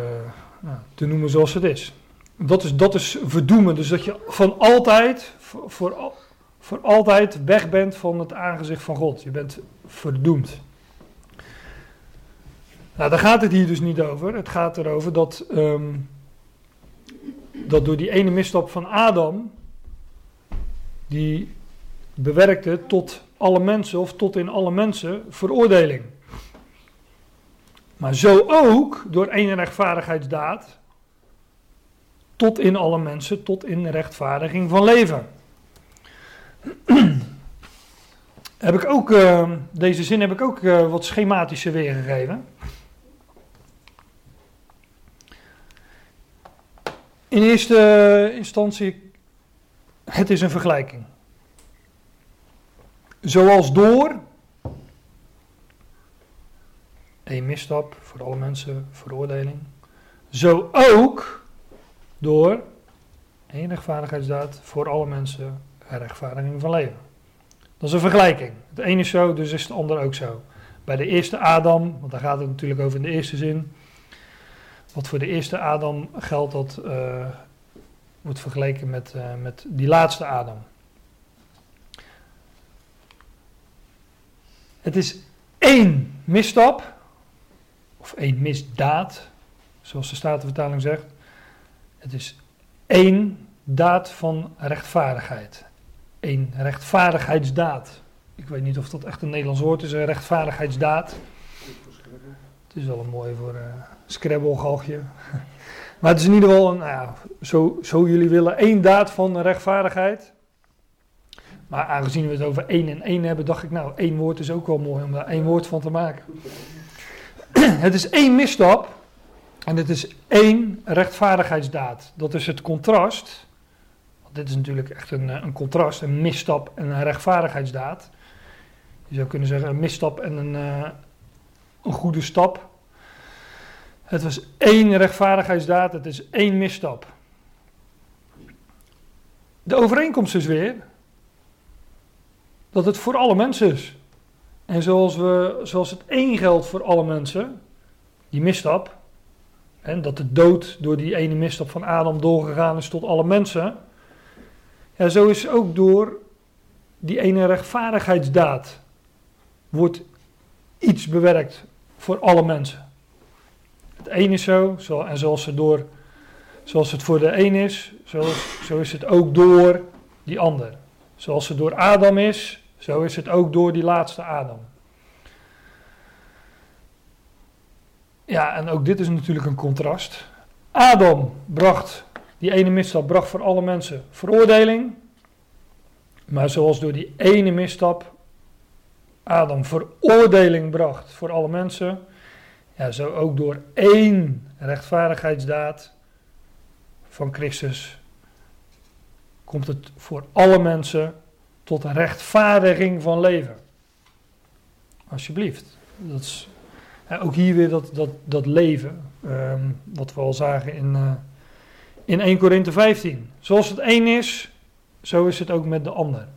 nou, te noemen zoals het is. Dat is, dat is verdoemen. Dus dat je van altijd, voor, voor, al- voor altijd weg bent van het aangezicht van God. Je bent verdoemd. Nou, daar gaat het hier dus niet over. Het gaat erover dat, ehm, dat door die ene misstap van Adam, die bewerkte tot alle mensen of tot in alle mensen veroordeling. Maar zo ook door één rechtvaardigheidsdaad tot in alle mensen, tot in rechtvaardiging van leven. (clears throat) heb ik ook, eh, deze zin heb ik ook eh, wat schematischer weergegeven. In eerste instantie, het is een vergelijking. Zoals door één misstap voor alle mensen, veroordeling. Zo ook door één rechtvaardigheidsdaad voor alle mensen, rechtvaardiging van leven. Dat is een vergelijking. Het ene is zo, dus is het ander ook zo. Bij de eerste Adam, want daar gaat het natuurlijk over in de eerste zin. Wat voor de eerste Adam geldt, dat eh, wordt vergeleken met, eh, met die laatste Adam. Het is één misstap, of één misdaad, zoals de Statenvertaling zegt. Het is één daad van rechtvaardigheid. Eén rechtvaardigheidsdaad. Ik weet niet of dat echt een Nederlands woord is, een rechtvaardigheidsdaad. Het is wel een mooi voor uh, Scrabble-galgje. (laughs) Maar het is in ieder geval, een, nou ja, zo, zo jullie willen, één daad van rechtvaardigheid. Maar aangezien we het over één en één hebben, dacht ik, nou, één woord is ook wel mooi om daar één woord van te maken. (clears throat) Het is één misstap en het is één rechtvaardigheidsdaad. Dat is het contrast. Dit is natuurlijk echt een, een contrast, een misstap en een rechtvaardigheidsdaad. Je zou kunnen zeggen een misstap en een, uh, een goede stap. Het was één rechtvaardigheidsdaad, het is één misstap. De overeenkomst is weer dat het voor alle mensen is. En zoals, we, zoals het één geldt voor alle mensen, die misstap, en dat de dood door die ene misstap van Adam doorgegaan is tot alle mensen, ja, zo is ook door die ene rechtvaardigheidsdaad wordt iets bewerkt voor alle mensen. Het een is zo, zo en zoals het, door, zoals het voor de een is, zo, zo is het ook door die ander. Zoals het door Adam is, zo is het ook door die laatste Adam. Ja, en ook dit is natuurlijk een contrast. Adam bracht, die ene misstap bracht voor alle mensen veroordeling. Maar zoals door die ene misstap Adam veroordeling bracht voor alle mensen, ja, zo ook door één rechtvaardigheidsdaad van Christus komt het voor alle mensen tot een rechtvaardiging van leven. Alsjeblieft. Dat is ook hier weer dat, dat, dat leven, um, wat we al zagen in, uh, in 1 Korinthe 15. Zoals het één is, zo is het ook met de ander.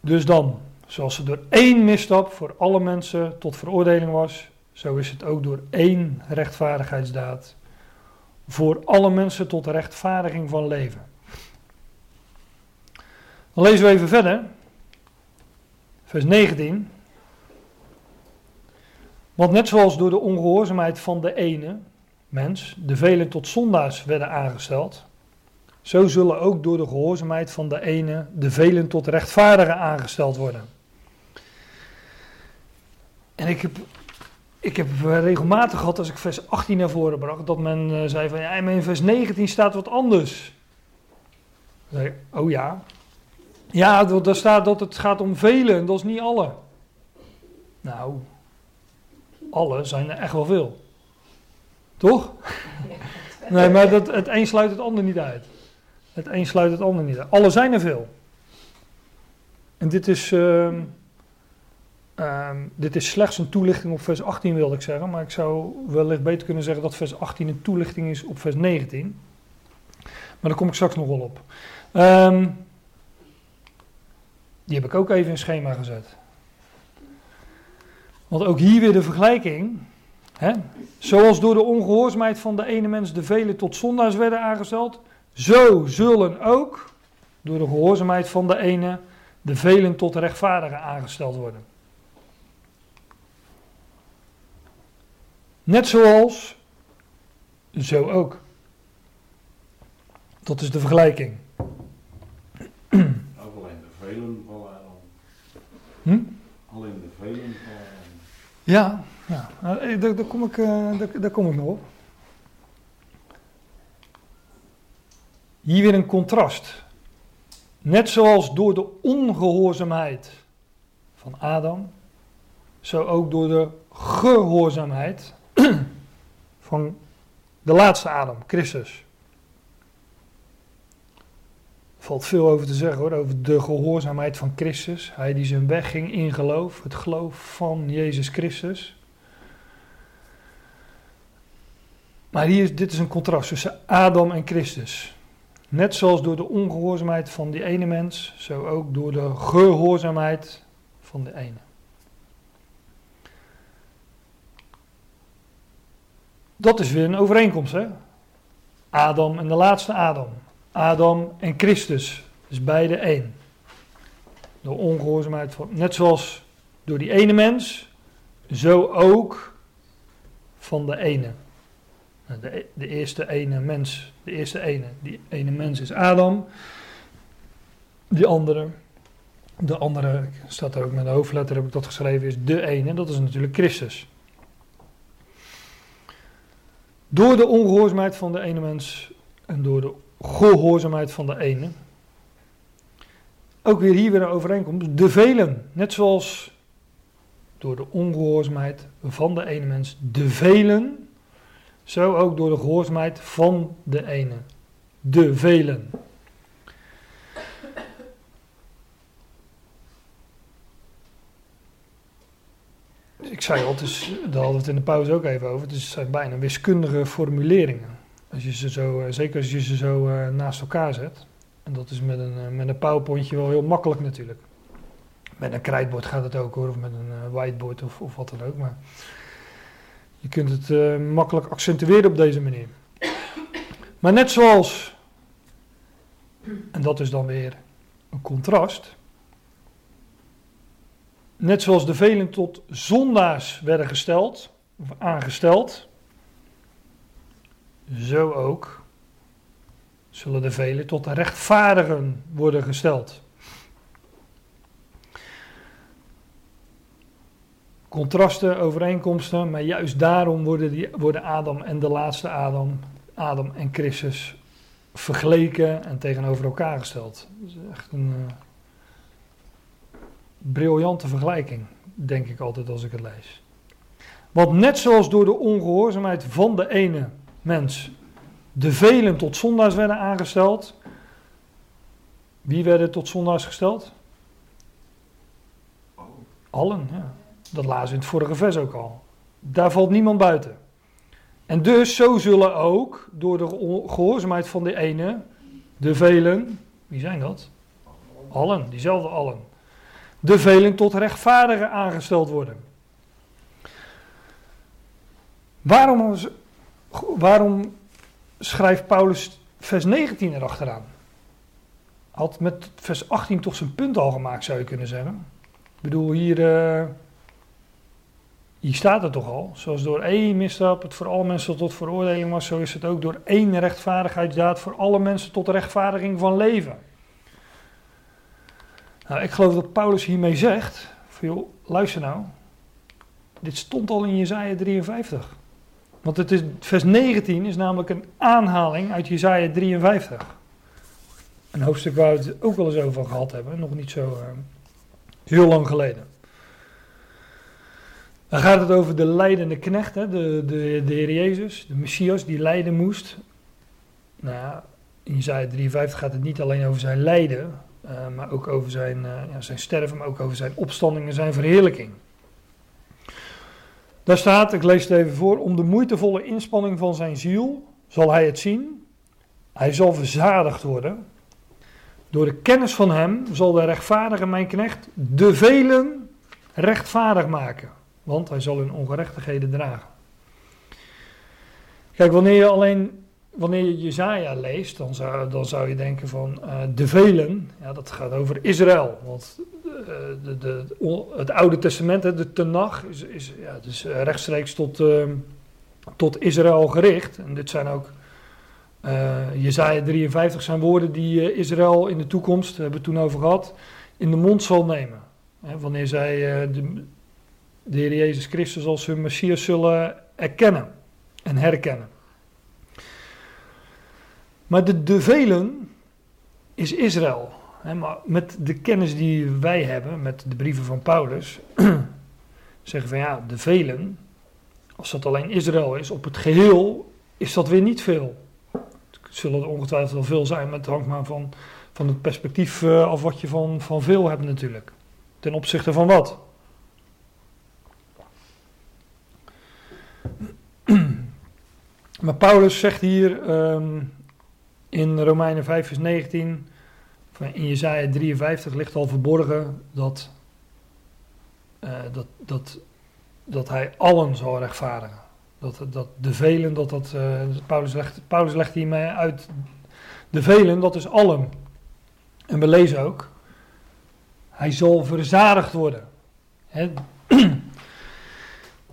Dus dan, zoals het door één misstap voor alle mensen tot veroordeling was, zo is het ook door één rechtvaardigheidsdaad voor alle mensen tot rechtvaardiging van leven. Dan lezen we even verder. Vers 19. Want net zoals door de ongehoorzaamheid van de ene mens de velen tot zondaars werden aangesteld, zo zullen ook door de gehoorzaamheid van de ene de velen tot rechtvaardigen aangesteld worden. En ik heb, ik heb regelmatig gehad als ik vers 18 naar voren bracht, dat men uh, zei van ja, in vers 19 staat wat anders. Dan zei oh ja. Ja, daar staat dat het gaat om velen, dat is niet alle. Nou, alle zijn er echt wel veel. Toch? (laughs) Nee, maar dat, het een sluit het ander niet uit. Het een sluit het ander niet uit. Alle zijn er veel. En dit is, ehm, ehm, dit is slechts een toelichting op vers 18, wilde ik zeggen. Maar ik zou wellicht beter kunnen zeggen dat vers 18 een toelichting is op vers 19. Maar daar kom ik straks nog wel op. Ehm, die heb ik ook even in schema gezet. Want ook hier weer de vergelijking. Hè? Zoals door de ongehoorzaamheid van de ene mens de velen tot zondaars werden aangesteld, zo zullen ook door de gehoorzaamheid van de ene de velen tot rechtvaardigen aangesteld worden. Net zoals, zo ook. Dat is de vergelijking. Ook alleen de velen? Ja, ja. eh, daar, kom ik, eh, daar kom ik nog op. Hier weer een contrast. Net zoals door de ongehoorzaamheid van Adam, zo ook door de gehoorzaamheid (clears throat) van de laatste Adam, Christus. Er valt veel over te zeggen hoor, over de gehoorzaamheid van Christus. Hij die zijn weg ging in geloof, het geloof van Jezus Christus. Maar hier, dit is een contrast tussen Adam en Christus. Net zoals door de ongehoorzaamheid van die ene mens, zo ook door de gehoorzaamheid van de ene. Dat is weer een overeenkomst, hè? Adam en de laatste Adam. Adam en Christus. Dus beide één. De ongehoorzaamheid van. Net zoals door die ene mens, zo ook van de ene. Nou, De, de eerste ene mens, de eerste ene, die ene mens is Adam. Die andere, de andere, staat er ook met de hoofdletter, heb ik dat geschreven, is de ene, dat is natuurlijk Christus. Door de ongehoorzaamheid van de ene mens en door de gehoorzaamheid van de ene. Ook weer hier weer een overeenkomst. De velen, net zoals door de ongehoorzaamheid van de ene mens, de velen, zo ook door de gehoorzaamheid van de ene. De velen. Ik zei al, is, daar hadden we het in de pauze ook even over. Het zijn bijna wiskundige formuleringen. Als je ze zo, eh, zeker als je ze zo eh, naast elkaar zet. En dat is met een, eh, met een powerpointje wel heel makkelijk natuurlijk. Met een krijtbord gaat het ook hoor, of met een whiteboard of, of wat dan ook. Maar je kunt het makkelijk accentueren op deze manier. Maar net zoals, en dat is dan weer een contrast. Net zoals de velen tot zondaars werden gesteld, of aangesteld, zo ook zullen de velen tot rechtvaardigen worden gesteld. Contrasten, overeenkomsten, maar juist daarom worden, die, worden Adam en de laatste Adam, Adam en Christus, vergeleken en tegenover elkaar gesteld. Dat is echt een uh, briljante vergelijking, denk ik altijd als ik het lees. Want net zoals door de ongehoorzaamheid van de ene mens de velen tot zondaars werden aangesteld. Wie werden tot zondaars gesteld? Allen, ja. Dat lazen we in het vorige vers ook al. Daar valt niemand buiten. En dus zo zullen ook door de gehoorzaamheid van de ene, de velen, wie zijn dat? Allen, diezelfde allen. De velen tot rechtvaardigen aangesteld worden. Waarom, waarom schrijft Paulus vers 19 erachteraan? Had met vers 18 toch zijn punt al gemaakt, zou je kunnen zeggen. Ik bedoel, hier, uh, hier staat het toch al. Zoals door één misstap het voor alle mensen tot veroordeling was, zo is het ook door één rechtvaardigheidsdaad voor alle mensen tot rechtvaardiging van leven. Nou, ik geloof dat Paulus hiermee zegt, van, joh, luister nou, dit stond al in Jezaja 53. Want het is, vers 19 is namelijk een aanhaling uit Jezaja 53. Een hoofdstuk waar we het ook wel eens over gehad hebben, nog niet zo uh, heel lang geleden. Dan gaat het over de leidende knecht, hè, de, de, de Heer Jezus, de Messias die lijden moest. Nou ja, in Isaiah 53 gaat het niet alleen over zijn lijden, eh, maar ook over zijn, eh, ja, zijn sterven, maar ook over zijn opstanding en zijn verheerlijking. Daar staat, ik lees het even voor, om de moeitevolle inspanning van zijn ziel zal hij het zien. Hij zal verzadigd worden. Door de kennis van hem zal de rechtvaardige mijn knecht de velen rechtvaardig maken. Want hij zal hun ongerechtigheden dragen. Kijk, wanneer je alleen wanneer je Jezaja leest, dan zou, dan zou je denken van eh, de velen, ja, dat gaat over Israël. Want de, de, o- het Oude Testament, de Tenach, is, is ja, eh, rechtstreeks tot, ehm, tot Israël gericht. En dit zijn ook, eh Jezaja 53 zijn woorden die eh, Israël in de toekomst, hebben we toen over gehad, in de mond zal nemen. Hè, wanneer zij eh, de, de Heer Jezus Christus als hun Messias zullen erkennen en herkennen. Maar de, de velen is Israël. Maar met de kennis die wij hebben, met de brieven van Paulus, (clears throat) zeggen van ja, de velen, als dat alleen Israël is, op het geheel is dat weer niet veel. Het zullen er ongetwijfeld wel veel zijn, maar het hangt maar van, van het perspectief eh, af wat je van, van veel hebt natuurlijk. Ten opzichte van wat? (clears throat) Maar Paulus zegt hier ehm, in Romeinen 5 vers 19, van in Jezaja 53 ligt al verborgen dat, eh, dat, dat, dat hij allen zal rechtvaardigen. Dat, dat de velen, dat dat, eh, Paulus, legt, Paulus legt hiermee uit, de velen, dat is allen. En we lezen ook, hij zal verzadigd worden. Hè? (clears throat)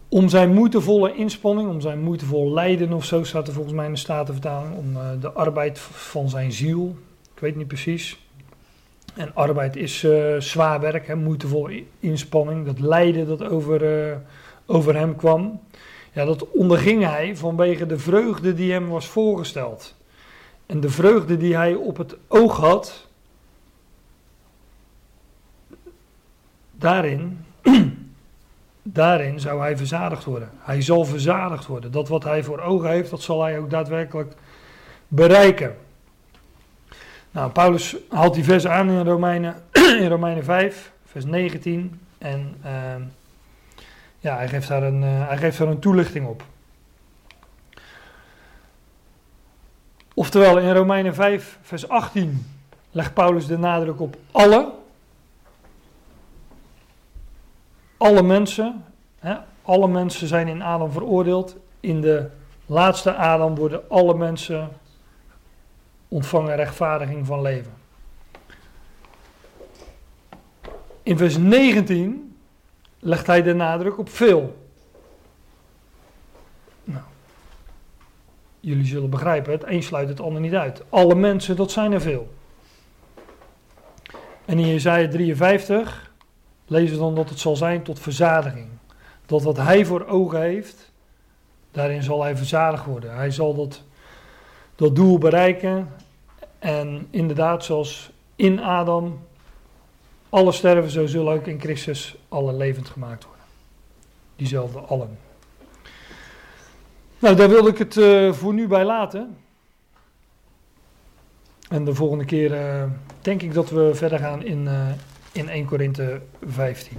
om zijn moeitevolle inspanning, om zijn moeitevol lijden of zo staat er volgens mij in de Statenvertaling, om eh, de arbeid van zijn ziel, ik weet niet precies. En arbeid is eh, zwaar werk, hè, moeitevolle inspanning, dat lijden dat over, eh, over hem kwam. Ja, dat onderging hij vanwege de vreugde die hem was voorgesteld. En de vreugde die hij op het oog had, daarin (clears throat) daarin zou hij verzadigd worden. Hij zal verzadigd worden. Dat wat hij voor ogen heeft, dat zal hij ook daadwerkelijk bereiken. Nou, Paulus haalt die vers aan in Romeinen, (clears throat) in Romeinen 5, vers 19. En ehm, ja, hij geeft, daar een, eh, hij geeft daar een toelichting op. Oftewel, in Romeinen 5, vers 18 legt Paulus de nadruk op alle alle mensen, hè, alle mensen zijn in Adam veroordeeld. In de laatste Adam worden alle mensen ontvangen rechtvaardiging van leven. In vers 19 legt hij de nadruk op veel. Nou, jullie zullen begrijpen, het een sluit het ander niet uit. Alle mensen, dat zijn er veel. En in Jezaja 53 lezen we dan dat het zal zijn tot verzadiging. Dat wat hij voor ogen heeft, daarin zal hij verzadigd worden. Hij zal dat, dat doel bereiken. En inderdaad, zoals in Adam alle sterven, zo zullen ook in Christus alle levend gemaakt worden. Diezelfde allen. Nou, daar wil ik het eh, voor nu bij laten. En de volgende keer eh, denk ik dat we verder gaan in, eh, in 1 Korinthe 15.